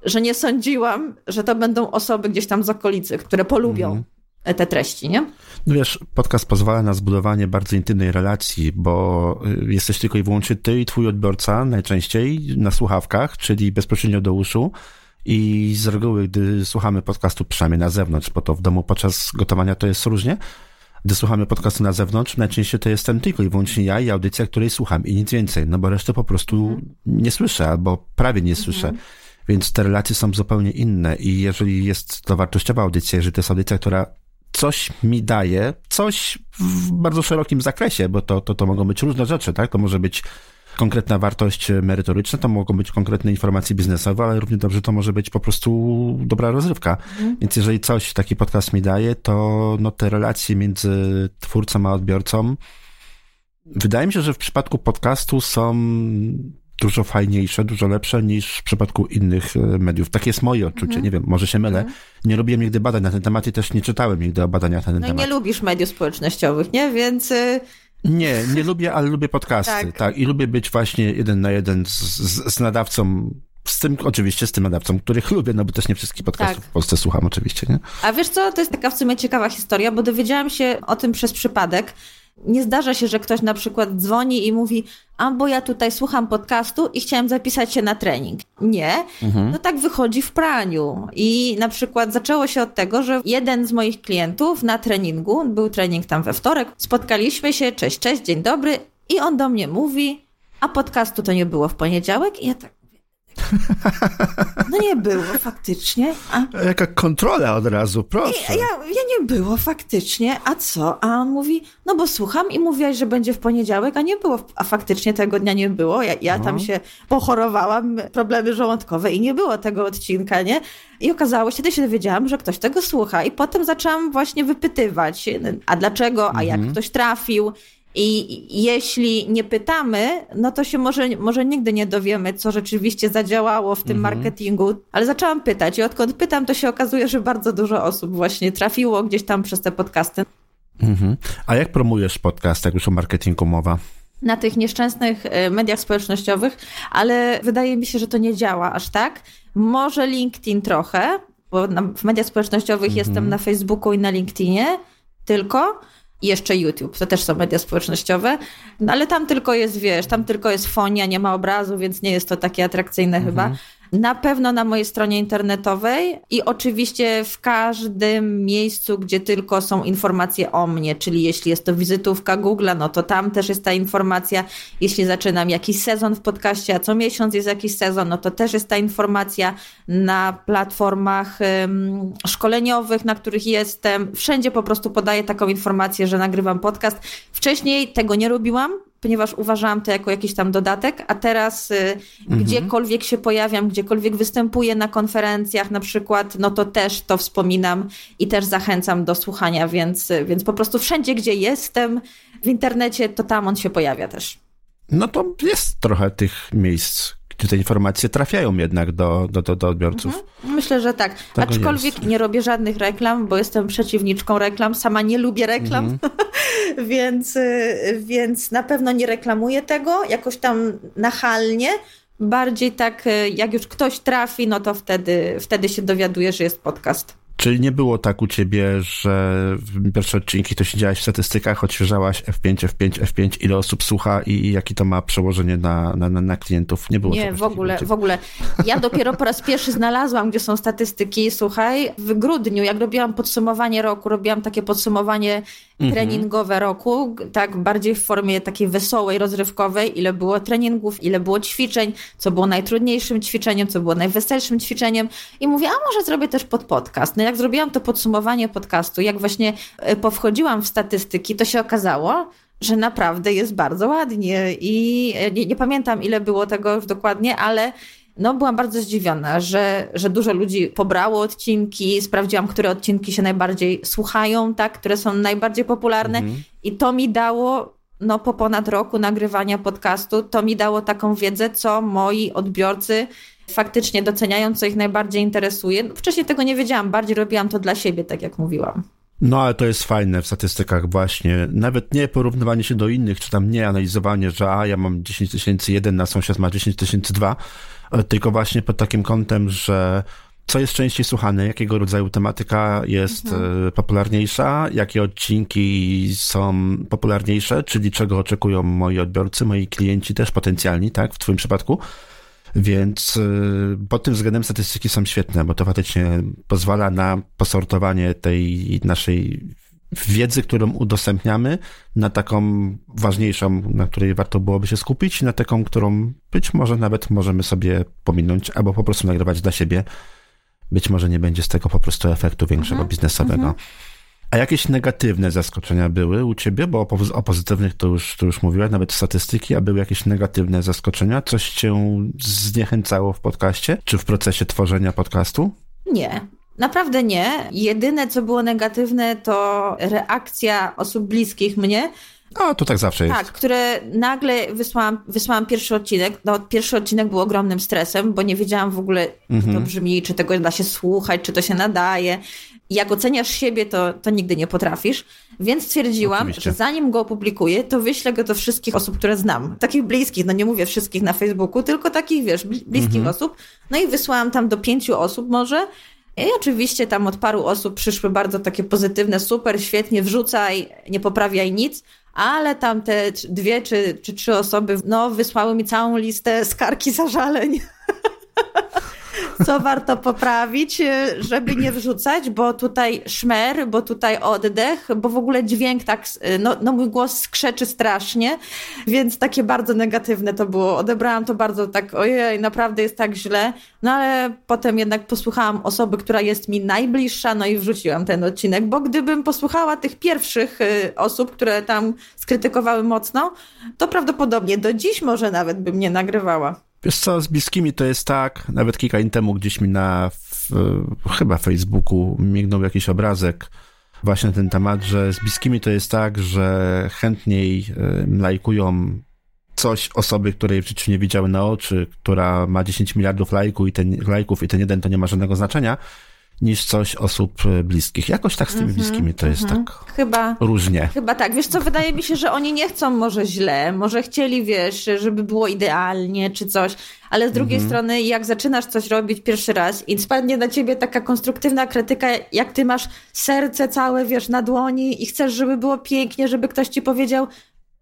że nie sądziłam, że to będą osoby gdzieś tam z okolicy, które polubią mm. te treści, nie? No wiesz, podcast pozwala na zbudowanie bardzo intymnej relacji, bo y, jesteś tylko i wyłącznie ty i twój odbiorca najczęściej na słuchawkach, czyli bezpośrednio do uszu. I z reguły, gdy słuchamy podcastu, przynajmniej na zewnątrz, bo to w domu podczas gotowania to jest różnie, gdy słuchamy podcastu na zewnątrz, najczęściej to jestem tylko i wyłącznie ja i audycja, której słucham i nic więcej, no bo resztę po prostu nie słyszę albo prawie nie słyszę. Mhm. Więc te relacje są zupełnie inne i jeżeli jest to wartościowa audycja, jeżeli to jest audycja, która coś mi daje, coś w bardzo szerokim zakresie, bo to, to, to mogą być różne rzeczy, tak? To może być konkretna wartość merytoryczna, to mogą być konkretne informacje biznesowe, ale równie dobrze to może być po prostu dobra rozrywka. Mhm. Więc jeżeli coś taki podcast mi daje, to no, te relacje między twórcą a odbiorcą, wydaje mi się, że w przypadku podcastu są dużo fajniejsze, dużo lepsze niż w przypadku innych e, mediów. Tak jest moje odczucie, mhm. nie wiem, może się mylę. Mhm. Nie robiłem nigdy badań na ten temat i też nie czytałem nigdy o badaniach na ten no temat. No nie lubisz mediów społecznościowych, nie? Więc... Y, nie, nie lubię, ale lubię podcasty, tak. tak. I lubię być właśnie jeden na jeden z, z, z nadawcą z tym, oczywiście z tym nadawcą, których lubię, no bo też nie wszystkich podcastów tak. w Polsce słucham oczywiście, nie? A wiesz co, to jest taka w sumie ciekawa historia, bo dowiedziałam się o tym przez przypadek, nie zdarza się, że ktoś na przykład dzwoni i mówi, a bo ja tutaj słucham podcastu i chciałem zapisać się na trening. Nie, mhm. no tak wychodzi w praniu. I na przykład zaczęło się od tego, że jeden z moich klientów na treningu, był trening tam we wtorek, spotkaliśmy się, cześć, cześć, dzień dobry i on do mnie mówi, a podcastu to nie było w poniedziałek i ja tak [LAUGHS] no nie było faktycznie. A... Jaka kontrola od razu, proszę. Ja, ja, ja, nie było faktycznie, a co? A on mówi, no bo słucham i mówiłaś, że będzie w poniedziałek, a nie było, a faktycznie tego dnia nie było. Ja, ja no. tam się pochorowałam, problemy żołądkowe i nie było tego odcinka, nie? I okazało się, wtedy się dowiedziałam, że ktoś tego słucha i potem zaczęłam właśnie wypytywać, a dlaczego, a mhm. jak ktoś trafił. I jeśli nie pytamy, no to się może, może nigdy nie dowiemy, co rzeczywiście zadziałało w tym mhm. marketingu. Ale zaczęłam pytać i odkąd pytam, to się okazuje, że bardzo dużo osób właśnie trafiło gdzieś tam przez te podcasty. Mhm. A jak promujesz podcast, jak już o marketingu mowa? Na tych nieszczęsnych e, mediach społecznościowych, ale wydaje mi się, że to nie działa aż tak. Może LinkedIn trochę, bo w mediach społecznościowych mhm. jestem na Facebooku i na LinkedInie tylko i jeszcze YouTube. To też są media społecznościowe, no ale tam tylko jest, wiesz, tam tylko jest fonia, nie ma obrazu, więc nie jest to takie atrakcyjne mhm. chyba. Na pewno na mojej stronie internetowej i oczywiście w każdym miejscu, gdzie tylko są informacje o mnie, czyli jeśli jest to wizytówka Google, no to tam też jest ta informacja. Jeśli zaczynam jakiś sezon w podcaście, a co miesiąc jest jakiś sezon, no to też jest ta informacja na platformach szkoleniowych, na których jestem. Wszędzie po prostu podaję taką informację, że nagrywam podcast. Wcześniej tego nie robiłam, ponieważ uważałam to jako jakiś tam dodatek, a teraz y, mhm. gdziekolwiek się pojawiam, gdziekolwiek występuję na konferencjach na przykład, no to też to wspominam i też zachęcam do słuchania, więc, więc po prostu wszędzie, gdzie jestem w internecie, to tam on się pojawia też. No to jest trochę tych miejsc, gdzie te informacje trafiają jednak do, do, do, do odbiorców. Mhm. Myślę, że tak. tak Aczkolwiek jest. nie robię żadnych reklam, bo jestem przeciwniczką reklam, sama nie lubię reklam, mhm. [LAUGHS] więc, y, więc na pewno nie reklamuję tego jakoś tam nachalnie. Bardziej tak, y, jak już ktoś trafi, no to wtedy, wtedy się dowiaduje, że jest podcast. Czyli nie było tak u ciebie, że w pierwsze odcinki to siedziałaś w statystykach, odświeżałaś F5, F5, F5, ile osób słucha i jakie to ma przełożenie na, na, na klientów? Nie było Nie, w ogóle, w ogóle. Ja dopiero po raz pierwszy znalazłam, gdzie są statystyki. Słuchaj, w grudniu, jak robiłam podsumowanie roku, robiłam takie podsumowanie mhm. treningowe roku, tak bardziej w formie takiej wesołej, rozrywkowej, ile było treningów, ile było ćwiczeń, co było najtrudniejszym ćwiczeniem, co było najweselszym ćwiczeniem i mówię, a może zrobię też pod podcast. No jak zrobiłam to podsumowanie podcastu, jak właśnie e, powchodziłam w statystyki, to się okazało, że naprawdę jest bardzo ładnie i e, nie, nie pamiętam ile było tego już dokładnie, ale no, byłam bardzo zdziwiona, że, że dużo ludzi pobrało odcinki, sprawdziłam, które odcinki się najbardziej słuchają, tak, które są najbardziej popularne mhm. i to mi dało, no po ponad roku nagrywania podcastu, to mi dało taką wiedzę, co moi odbiorcy faktycznie doceniają, co ich najbardziej interesuje. Wcześniej tego nie wiedziałam, bardziej robiłam to dla siebie, tak jak mówiłam. No, ale to jest fajne w statystykach właśnie. Nawet nie porównywanie się do innych, czy tam nie analizowanie, że a, ja mam 10 tysięcy jeden, na sąsiad ma 10 tysięcy dwa, tylko właśnie pod takim kątem, że co jest częściej słuchane, jakiego rodzaju tematyka jest mhm. E, popularniejsza, jakie odcinki są popularniejsze, czyli czego oczekują moi odbiorcy, moi klienci też potencjalni, tak, w Twoim przypadku. Więc y, pod tym względem statystyki są świetne, bo to faktycznie pozwala na posortowanie tej naszej wiedzy, którą udostępniamy, na taką ważniejszą, na której warto byłoby się skupić, na taką, którą być może nawet możemy sobie pominąć, albo po prostu nagrywać dla siebie. Być może nie będzie z tego po prostu efektu większego mhm, biznesowego. Mhm. A jakieś negatywne zaskoczenia były u ciebie? Bo o, o pozytywnych to już, to już mówiłaś, nawet statystyki, a były jakieś negatywne zaskoczenia? Coś cię zniechęcało w podcaście? Czy w procesie tworzenia podcastu? Nie. Naprawdę nie. Jedyne, co było negatywne, to reakcja osób bliskich mnie, a, to tak zawsze jest. Tak, które nagle wysłałam, wysłałam pierwszy odcinek. No, pierwszy odcinek był ogromnym stresem, bo nie wiedziałam w ogóle, mhm. jak to brzmi, czy tego da się słuchać, czy to się nadaje. Jak oceniasz siebie, to, to nigdy nie potrafisz. Więc stwierdziłam, Oczywiście. że zanim go opublikuję, to wyślę go do wszystkich osób, które znam. Takich bliskich, no nie mówię wszystkich na Facebooku, tylko takich, wiesz, bliskich mhm. osób. No i wysłałam tam do pięciu osób może. I oczywiście tam od paru osób przyszły bardzo takie pozytywne, super, świetnie, wrzucaj, nie poprawiaj nic ale tam te dwie czy, czy trzy osoby no, wysłały mi całą listę skarki zażaleń. [LAUGHS] [LAUGHS] co warto poprawić, y, żeby nie wrzucać, bo tutaj szmer, bo tutaj oddech, bo w ogóle dźwięk tak, y, no, no mój głos skrzeczy strasznie, więc takie bardzo negatywne to było. Odebrałam to bardzo tak, ojej, naprawdę jest tak źle, no ale potem jednak posłuchałam osoby, która jest mi najbliższa, no i wrzuciłam ten odcinek, bo gdybym posłuchała tych pierwszych y, osób, które tam skrytykowały mocno, to prawdopodobnie do dziś może nawet bym nie nagrywała. Wiesz co, z bliskimi to jest tak, nawet kilka dni temu gdzieś mi na w, chyba Facebooku mignął jakiś obrazek właśnie na ten temat, że z bliskimi to jest tak, że chętniej lajkują coś osoby, której w życiu nie widziały na oczy, która ma 10 miliardów lajków i ten, lajków i ten jeden to nie ma żadnego znaczenia, niż coś osób e, bliskich. Jakoś tak z tymi mm -hmm, bliskimi to jest mm -hmm. tak chyba, różnie. Chyba tak. Wiesz co, wydaje mi się, że oni nie chcą może źle, może chcieli, wiesz, żeby było idealnie czy coś, ale z drugiej mm -hmm. strony jak zaczynasz coś robić pierwszy raz i spadnie na ciebie taka konstruktywna krytyka, jak ty masz serce całe, wiesz, na dłoni i chcesz, żeby było pięknie, żeby ktoś ci powiedział,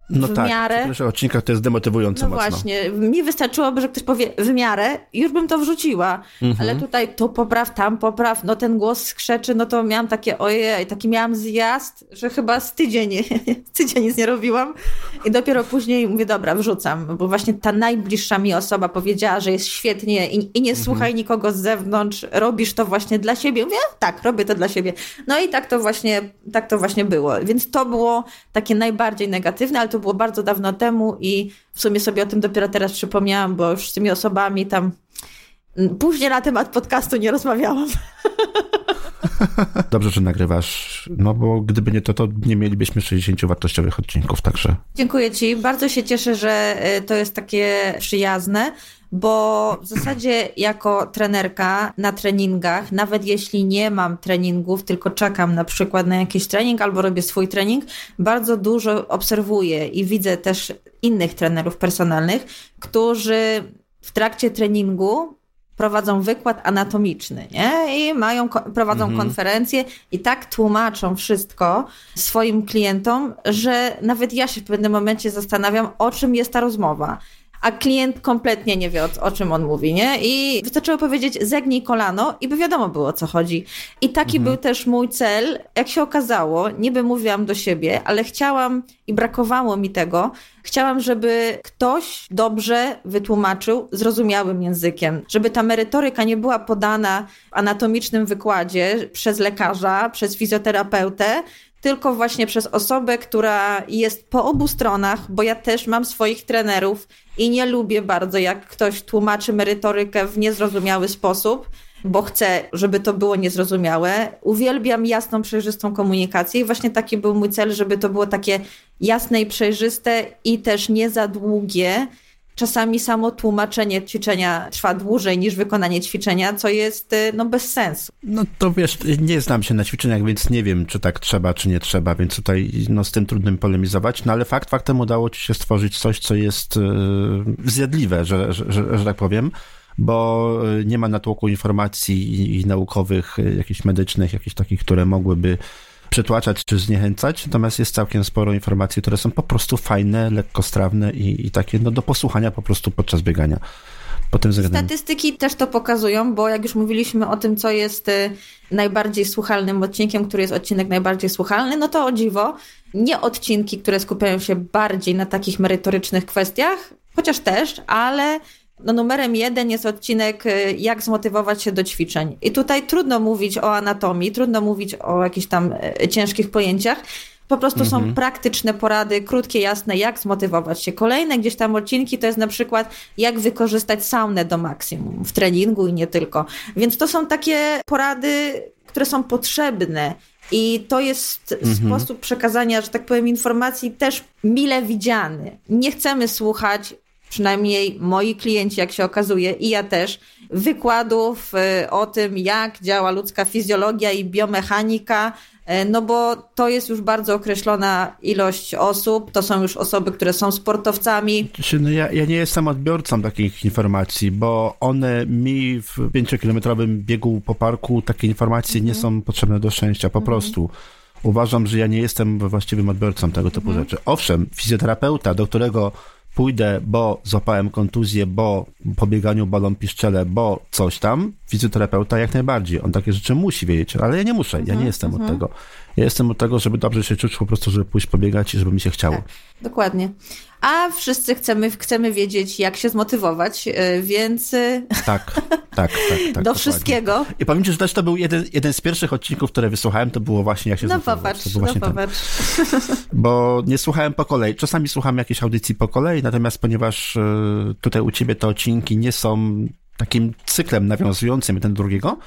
no w tak, miarę. w odcinkach to jest demotywujące no mocno. właśnie, mi wystarczyłoby, że ktoś powie w miarę już bym to wrzuciła, mhm. ale tutaj tu popraw, tam popraw, no ten głos skrzeczy, no to miałam takie ojej, taki miałam zjazd, że chyba z tydzień, [LAUGHS] z tydzień nic nie robiłam i dopiero później mówię, dobra, wrzucam, bo właśnie ta najbliższa mi osoba powiedziała, że jest świetnie i, i nie mhm. słuchaj nikogo z zewnątrz, robisz to właśnie dla siebie. Mówię, tak, robię to dla siebie. No i tak to właśnie, tak to właśnie było, więc to było takie najbardziej negatywne, ale to było bardzo dawno temu i w sumie sobie o tym dopiero teraz przypomniałam, bo już z tymi osobami tam później na temat podcastu nie rozmawiałam. Dobrze, że nagrywasz, no bo gdyby nie to, to nie mielibyśmy 60 wartościowych odcinków, także. Dziękuję Ci. Bardzo się cieszę, że y, to jest takie przyjazne, bo w zasadzie jako trenerka na treningach, nawet jeśli nie mam treningów, tylko czekam na przykład na jakiś trening albo robię swój trening, bardzo dużo obserwuję i widzę też innych trenerów personalnych, którzy w trakcie treningu prowadzą wykład anatomiczny, nie? I mają, prowadzą mhm. konferencje i tak tłumaczą wszystko swoim klientom, że nawet ja się w pewnym momencie zastanawiam, o czym jest ta rozmowa a klient kompletnie nie wie, o, o, czym on mówi, nie? I wystarczyło powiedzieć, zegnij kolano i by wiadomo było, o co chodzi. I taki mhm. był też mój cel. Jak się okazało, niby mówiłam do siebie, ale chciałam i brakowało mi tego, chciałam, żeby ktoś dobrze wytłumaczył zrozumiałym językiem, żeby ta merytoryka nie była podana w anatomicznym wykładzie przez lekarza, przez fizjoterapeutę, tylko właśnie przez osobę, która jest po obu stronach, bo ja też mam swoich trenerów i nie lubię bardzo, jak ktoś tłumaczy merytorykę w niezrozumiały sposób, bo chcę, żeby to było niezrozumiałe. Uwielbiam jasną, przejrzystą komunikację i właśnie taki był mój cel, żeby to było takie jasne i przejrzyste i też nie za długie, Czasami samo tłumaczenie ćwiczenia trwa dłużej niż wykonanie ćwiczenia, co jest y, no, bez sensu. No to wiesz, nie znam się na ćwiczeniach, więc nie wiem, czy tak trzeba, czy nie trzeba, więc tutaj no, z tym trudnym polemizować. No ale fakt faktem udało ci się stworzyć coś, co jest yy, zjadliwe, że, że, że, że tak powiem bo y, nie ma natłoku informacji i, i naukowych, y, jakichś medycznych, jakichś takich, które mogłyby przytłaczać czy zniechęcać, natomiast jest całkiem sporo informacji, które są po prostu fajne, lekkostrawne i, i takie no, do posłuchania po prostu podczas biegania. Statystyki też to pokazują, bo jak już mówiliśmy o tym, co jest y, najbardziej słuchalnym odcinkiem, który jest odcinek najbardziej słuchalny, no to o dziwo, nie odcinki, które skupiają się bardziej na takich merytorycznych kwestiach, chociaż też, ale no numerem jeden jest odcinek y, jak zmotywować się do ćwiczeń. I tutaj trudno mówić o anatomii, trudno mówić o jakichś tam y, ciężkich pojęciach, po prostu mhm. są praktyczne porady, krótkie, jasne, jak zmotywować się. Kolejne gdzieś tam odcinki to jest na przykład, jak wykorzystać saunę do maksimum w treningu i nie tylko. Więc to są takie porady, które są potrzebne. I to jest mhm. sposób przekazania, że tak powiem, informacji też mile widziany. Nie chcemy słuchać, przynajmniej moi klienci, jak się okazuje, i ja też, wykładów y, o tym, jak działa ludzka fizjologia i biomechanika, E, no bo to jest już bardzo określona ilość osób, to są już osoby, które są sportowcami. No ja, ja nie jestem odbiorcą takich informacji, bo one mi w pięciokilometrowym biegu po parku takie informacje mhm. nie są potrzebne do szczęścia, po mhm. prostu. Uważam, że ja nie jestem właściwym odbiorcą tego typu mhm. rzeczy. Owszem, fizjoterapeuta, do którego pójdę, bo złapałem kontuzję, bo po bieganiu balon piszczele, bo coś tam, fizjoterapeuta jak najbardziej. On takie rzeczy musi wiedzieć, ale ja nie muszę, ja nie mhm, jestem od mhm. tego. Ja jestem od tego, żeby dobrze się czuć, po prostu, żeby pójść pobiegać i żeby mi się chciało. Tak, dokładnie. A wszyscy chcemy, chcemy wiedzieć, jak się zmotywować, y, więc. Y, tak, tak, tak. [LAUGHS] tak do dokładnie. wszystkiego. I Ci, że też to był jeden, jeden z pierwszych odcinków, które wysłuchałem, to było właśnie jak się no Popatrz, to no popatrz. [LAUGHS] Bo nie słuchałem po kolei. Czasami słucham jakiejś audycji po kolei, natomiast ponieważ y, tutaj u Ciebie te odcinki nie są takim cyklem nawiązującym jeden do drugiego,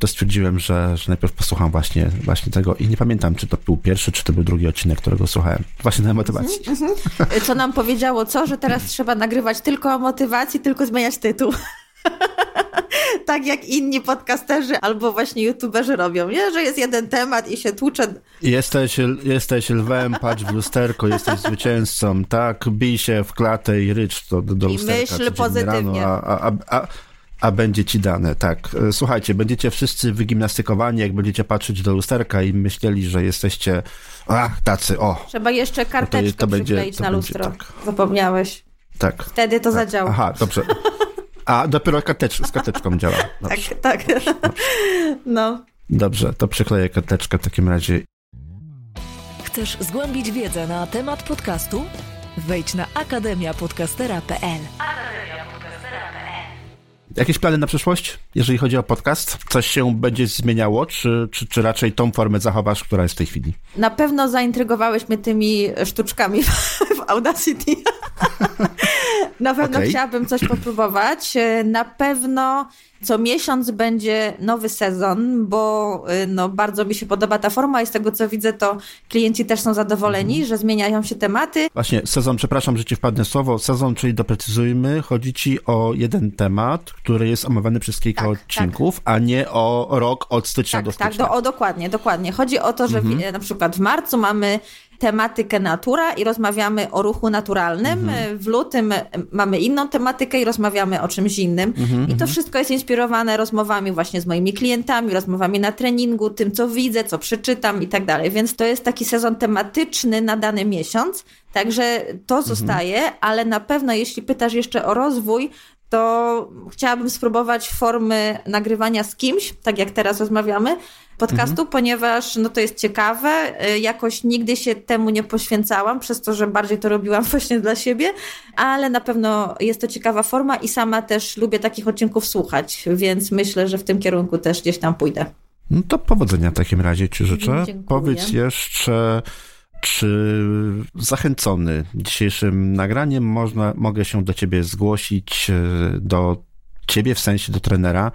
to stwierdziłem, że, że najpierw posłucham właśnie, właśnie tego i nie pamiętam, czy to był pierwszy, czy to był drugi odcinek, którego słuchałem. Właśnie na motywacji. Mm -hmm. Co nam powiedziało co? Że teraz trzeba nagrywać tylko o motywacji, tylko zmieniać tytuł. [LAUGHS] tak jak inni podcasterzy albo właśnie youtuberzy robią, nie? że jest jeden temat i się tłucze. Jesteś, jesteś lwem, patrz w lusterko, jesteś zwycięzcą, tak, bij się w klatę i rycz do, do I lusterka. myśl pozytywnie. Rano, a, a, a, a będzie ci dane, tak. E, słuchajcie, będziecie wszyscy wygimnastykowani, jak będziecie patrzeć do lusterka i myśleli, że jesteście, ach, tacy, o. Trzeba jeszcze karteczkę no to, to będzie, to na lustro. tak. Zapomniałeś. Tak. Wtedy to tak. zadziała. Aha, dobrze. A, dopiero kartecz, z karteczką działa. [LAUGHS] Dobrze. Tak, tak. No. Dobrze, to przykleję karteczkę w takim razie. Chcesz zgłębić wiedzę na temat podcastu? Wejdź na akademiapodcastera.pl. Jakieś plany na przyszłość, jeżeli chodzi o podcast? Coś się będzie zmieniało, czy, czy, czy raczej tą formę zachowasz, która jest w tej chwili? Na pewno zaintrygowałeś mnie tymi sztuczkami w Audacity. Na pewno okay. chciałabym coś popróbować. Na pewno co miesiąc będzie nowy sezon, bo y, no, bardzo mi się podoba ta forma i z tego co widzę, to klienci też są zadowoleni, mhm. że zmieniają się tematy. Właśnie, sezon, przepraszam, że ci wpadnę słowo, sezon, czyli doprecyzujmy, chodzi ci o jeden temat, który jest omawiany przez kilka tak, odcinków, tak. a nie o rok od stycznia tak, do tak, stycznia. Tak, do, o, dokładnie, dokładnie. Chodzi o to, że mhm. w, na przykład w marcu mamy tematykę natura i rozmawiamy o ruchu naturalnym. Mhm. W lutym mamy inną tematykę i rozmawiamy o czymś innym. Mhm, I to mhm. wszystko jest inspirowane rozmowami właśnie z moimi klientami, rozmowami na treningu, tym co widzę, co przeczytam i tak dalej. Więc to jest taki sezon tematyczny na dany miesiąc. Także to mhm. zostaje, ale na pewno jeśli pytasz jeszcze o rozwój, to chciałabym spróbować formy nagrywania z kimś, tak jak teraz rozmawiamy, podcastu, mhm. ponieważ no to jest ciekawe. Y, jakoś nigdy się temu nie poświęcałam, przez to, że bardziej to robiłam [LAUGHS] właśnie dla siebie, ale na pewno jest to ciekawa forma i sama też lubię takich odcinków słuchać, więc myślę, że w tym kierunku też gdzieś tam pójdę. No to powodzenia w takim razie Ci życzę. Dziękuję. Powiedz jeszcze, czy zachęcony dzisiejszym nagraniem można, mogę się do Ciebie zgłosić, y, do Ciebie w sensie do trenera,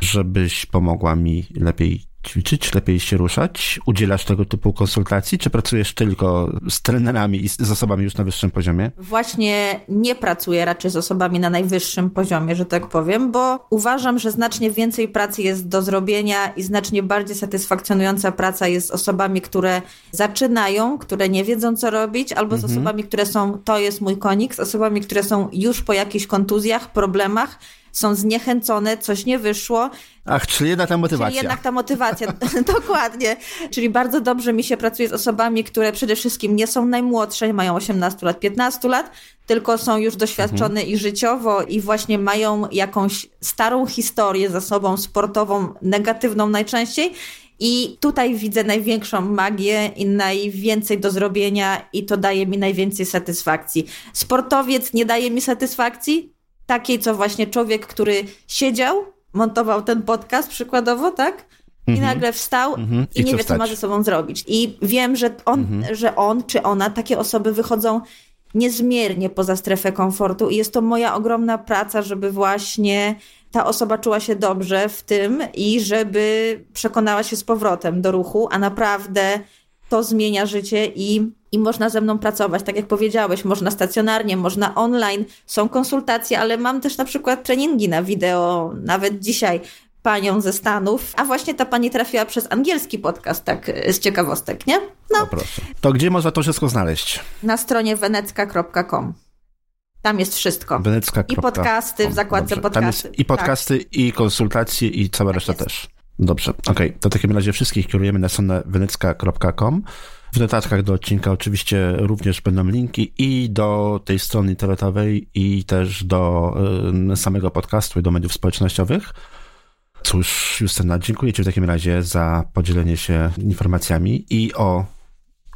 żebyś pomogła mi lepiej ćwiczyć, lepiej się ruszać? Udzielasz tego typu konsultacji, czy pracujesz tylko z trenerami i z osobami już na wyższym poziomie? Właśnie nie pracuję raczej z osobami na najwyższym poziomie, że tak powiem, bo uważam, że znacznie więcej pracy jest do zrobienia i znacznie bardziej satysfakcjonująca praca jest z osobami, które zaczynają, które nie wiedzą co robić, albo z mhm. osobami, które są, to jest mój konik, z osobami, które są już po jakichś kontuzjach, problemach są zniechęcone, coś nie wyszło. Ach, czyli jednak ta motywacja. Czyli jednak ta motywacja, [LAUGHS] dokładnie. Czyli bardzo dobrze mi się pracuje z osobami, które przede wszystkim nie są najmłodsze, mają 18 lat, 15 lat, tylko są już doświadczone mhm. i życiowo i właśnie mają jakąś starą historię za sobą, sportową, negatywną najczęściej. I tutaj widzę największą magię i najwięcej do zrobienia, i to daje mi najwięcej satysfakcji. Sportowiec nie daje mi satysfakcji, takiej, co właśnie człowiek, który siedział, montował ten podcast przykładowo, tak? I mm -hmm. nagle wstał mm -hmm. i, I nie wie, wstać. co ma ze sobą zrobić. I wiem, że on, mm -hmm. że on czy ona, takie osoby wychodzą niezmiernie poza strefę komfortu i jest to moja ogromna praca, żeby właśnie ta osoba czuła się dobrze w tym i żeby przekonała się z powrotem do ruchu, a naprawdę to zmienia życie i, i można ze mną pracować. Tak jak powiedziałeś, można stacjonarnie, można online, są konsultacje, ale mam też na przykład treningi na wideo, nawet dzisiaj panią ze Stanów, a właśnie ta pani trafiła przez angielski podcast, tak z ciekawostek, nie? No, no proszę. To gdzie można to wszystko znaleźć? Na stronie wenecka.com. Tam jest wszystko. Wenecka. I podcasty w zakładce Dobrze. podcasty. Tam jest i podcasty, tak. i konsultacje, i cała tak reszta jest. też. Dobrze, okej. Okay. To w takim razie wszystkich kierujemy na stronę wenecka.com. W notatkach do odcinka oczywiście również będą linki i do tej strony internetowej, i też do y, samego podcastu i do mediów społecznościowych. Cóż, Justyna, dziękuję Ci w takim razie za podzielenie się informacjami i o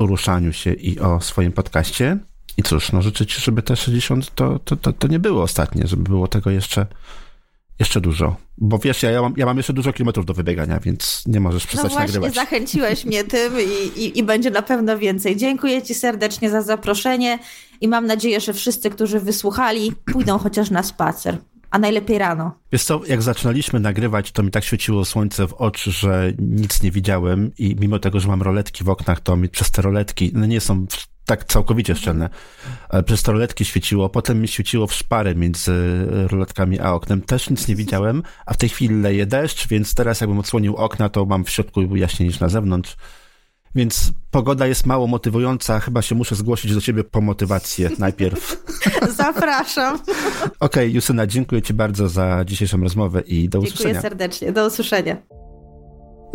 ruszaniu się, i o swoim podcaście. I cóż, no życzę Ci, żeby te 60 to, to, to, to nie było ostatnie, żeby było tego jeszcze jeszcze dużo. Bo wiesz, ja, ja, mam, ja mam jeszcze dużo kilometrów do wybiegania, więc nie możesz przestać no właśnie, nagrywać. zachęciłeś mnie tym i, i, i, będzie na pewno więcej. Dziękuję Ci serdecznie za zaproszenie i mam nadzieję, że wszyscy, którzy wysłuchali, pójdą chociaż na spacer. A najlepiej rano. Wiesz co, jak zaczynaliśmy nagrywać, to mi tak świeciło słońce w oczy, że nic nie widziałem i mimo tego, że mam roletki w oknach, to mi przez te roletki, no nie są tak całkowicie szczelne. Przez to roletki świeciło, potem mi świeciło w szparę między roletkami a oknem. Też nic nie widziałem, a w tej chwili leje deszcz, więc teraz jakbym odsłonił okna, to mam w środku jaśniej niż na zewnątrz. Więc pogoda jest mało motywująca. Chyba się muszę zgłosić do ciebie po motywację najpierw. [LAUGHS] Zapraszam. Okej, okay, Justyna, dziękuję ci bardzo za dzisiejszą rozmowę i do dziękuję usłyszenia. Dziękuję serdecznie. Do usłyszenia.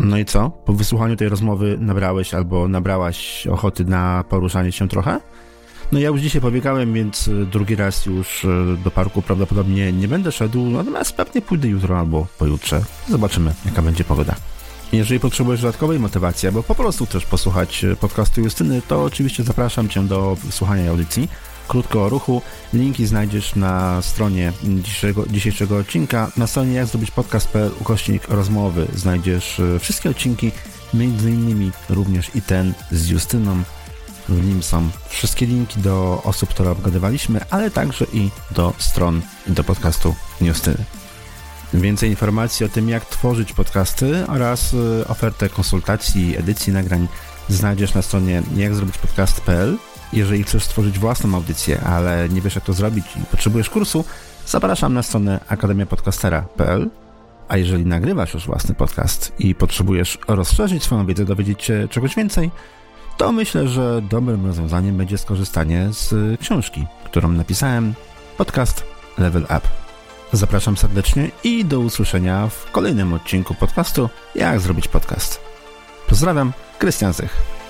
No i co? Po wysłuchaniu tej rozmowy nabrałeś albo nabrałaś ochoty na poruszanie się trochę? No ja już dzisiaj pobiegałem, więc e, drugi raz już e, do parku prawdopodobnie nie będę szedł, natomiast pewnie pójdę jutro albo pojutrze. Zobaczymy, jaka będzie pogoda. Jeżeli potrzebujesz dodatkowej motywacji, albo po prostu też posłuchać e, podcastu Justyny, to oczywiście zapraszam Cię do słuchania audycji krótko o ruchu. Linki znajdziesz na stronie dzisiejszego, dzisiejszego odcinka. Na stronie jak zrobić podcast.pl ukośnik rozmowy znajdziesz e, wszystkie odcinki, między innymi również i ten z Justyną. W nim są wszystkie linki do osób, które obgadywaliśmy, ale także i do stron do podcastu Justyny. Więcej informacji o tym, jak tworzyć podcasty oraz e, ofertę konsultacji, edycji nagrań znajdziesz na stronie jakzrobićpodcast.pl jeżeli chcesz stworzyć własną audycję, ale nie wiesz jak to zrobić i potrzebujesz kursu, zapraszam na stronę akademiapodcastera.pl a jeżeli nagrywasz już własny podcast i potrzebujesz rozszerzyć swoją wiedzę, dowiedzieć się czegoś więcej, to myślę, że dobrym rozwiązaniem będzie skorzystanie z książki, którą napisałem, podcast Level Up. Zapraszam serdecznie i do usłyszenia w kolejnym odcinku podcastu Jak zrobić podcast. Pozdrawiam, Krystian Zych.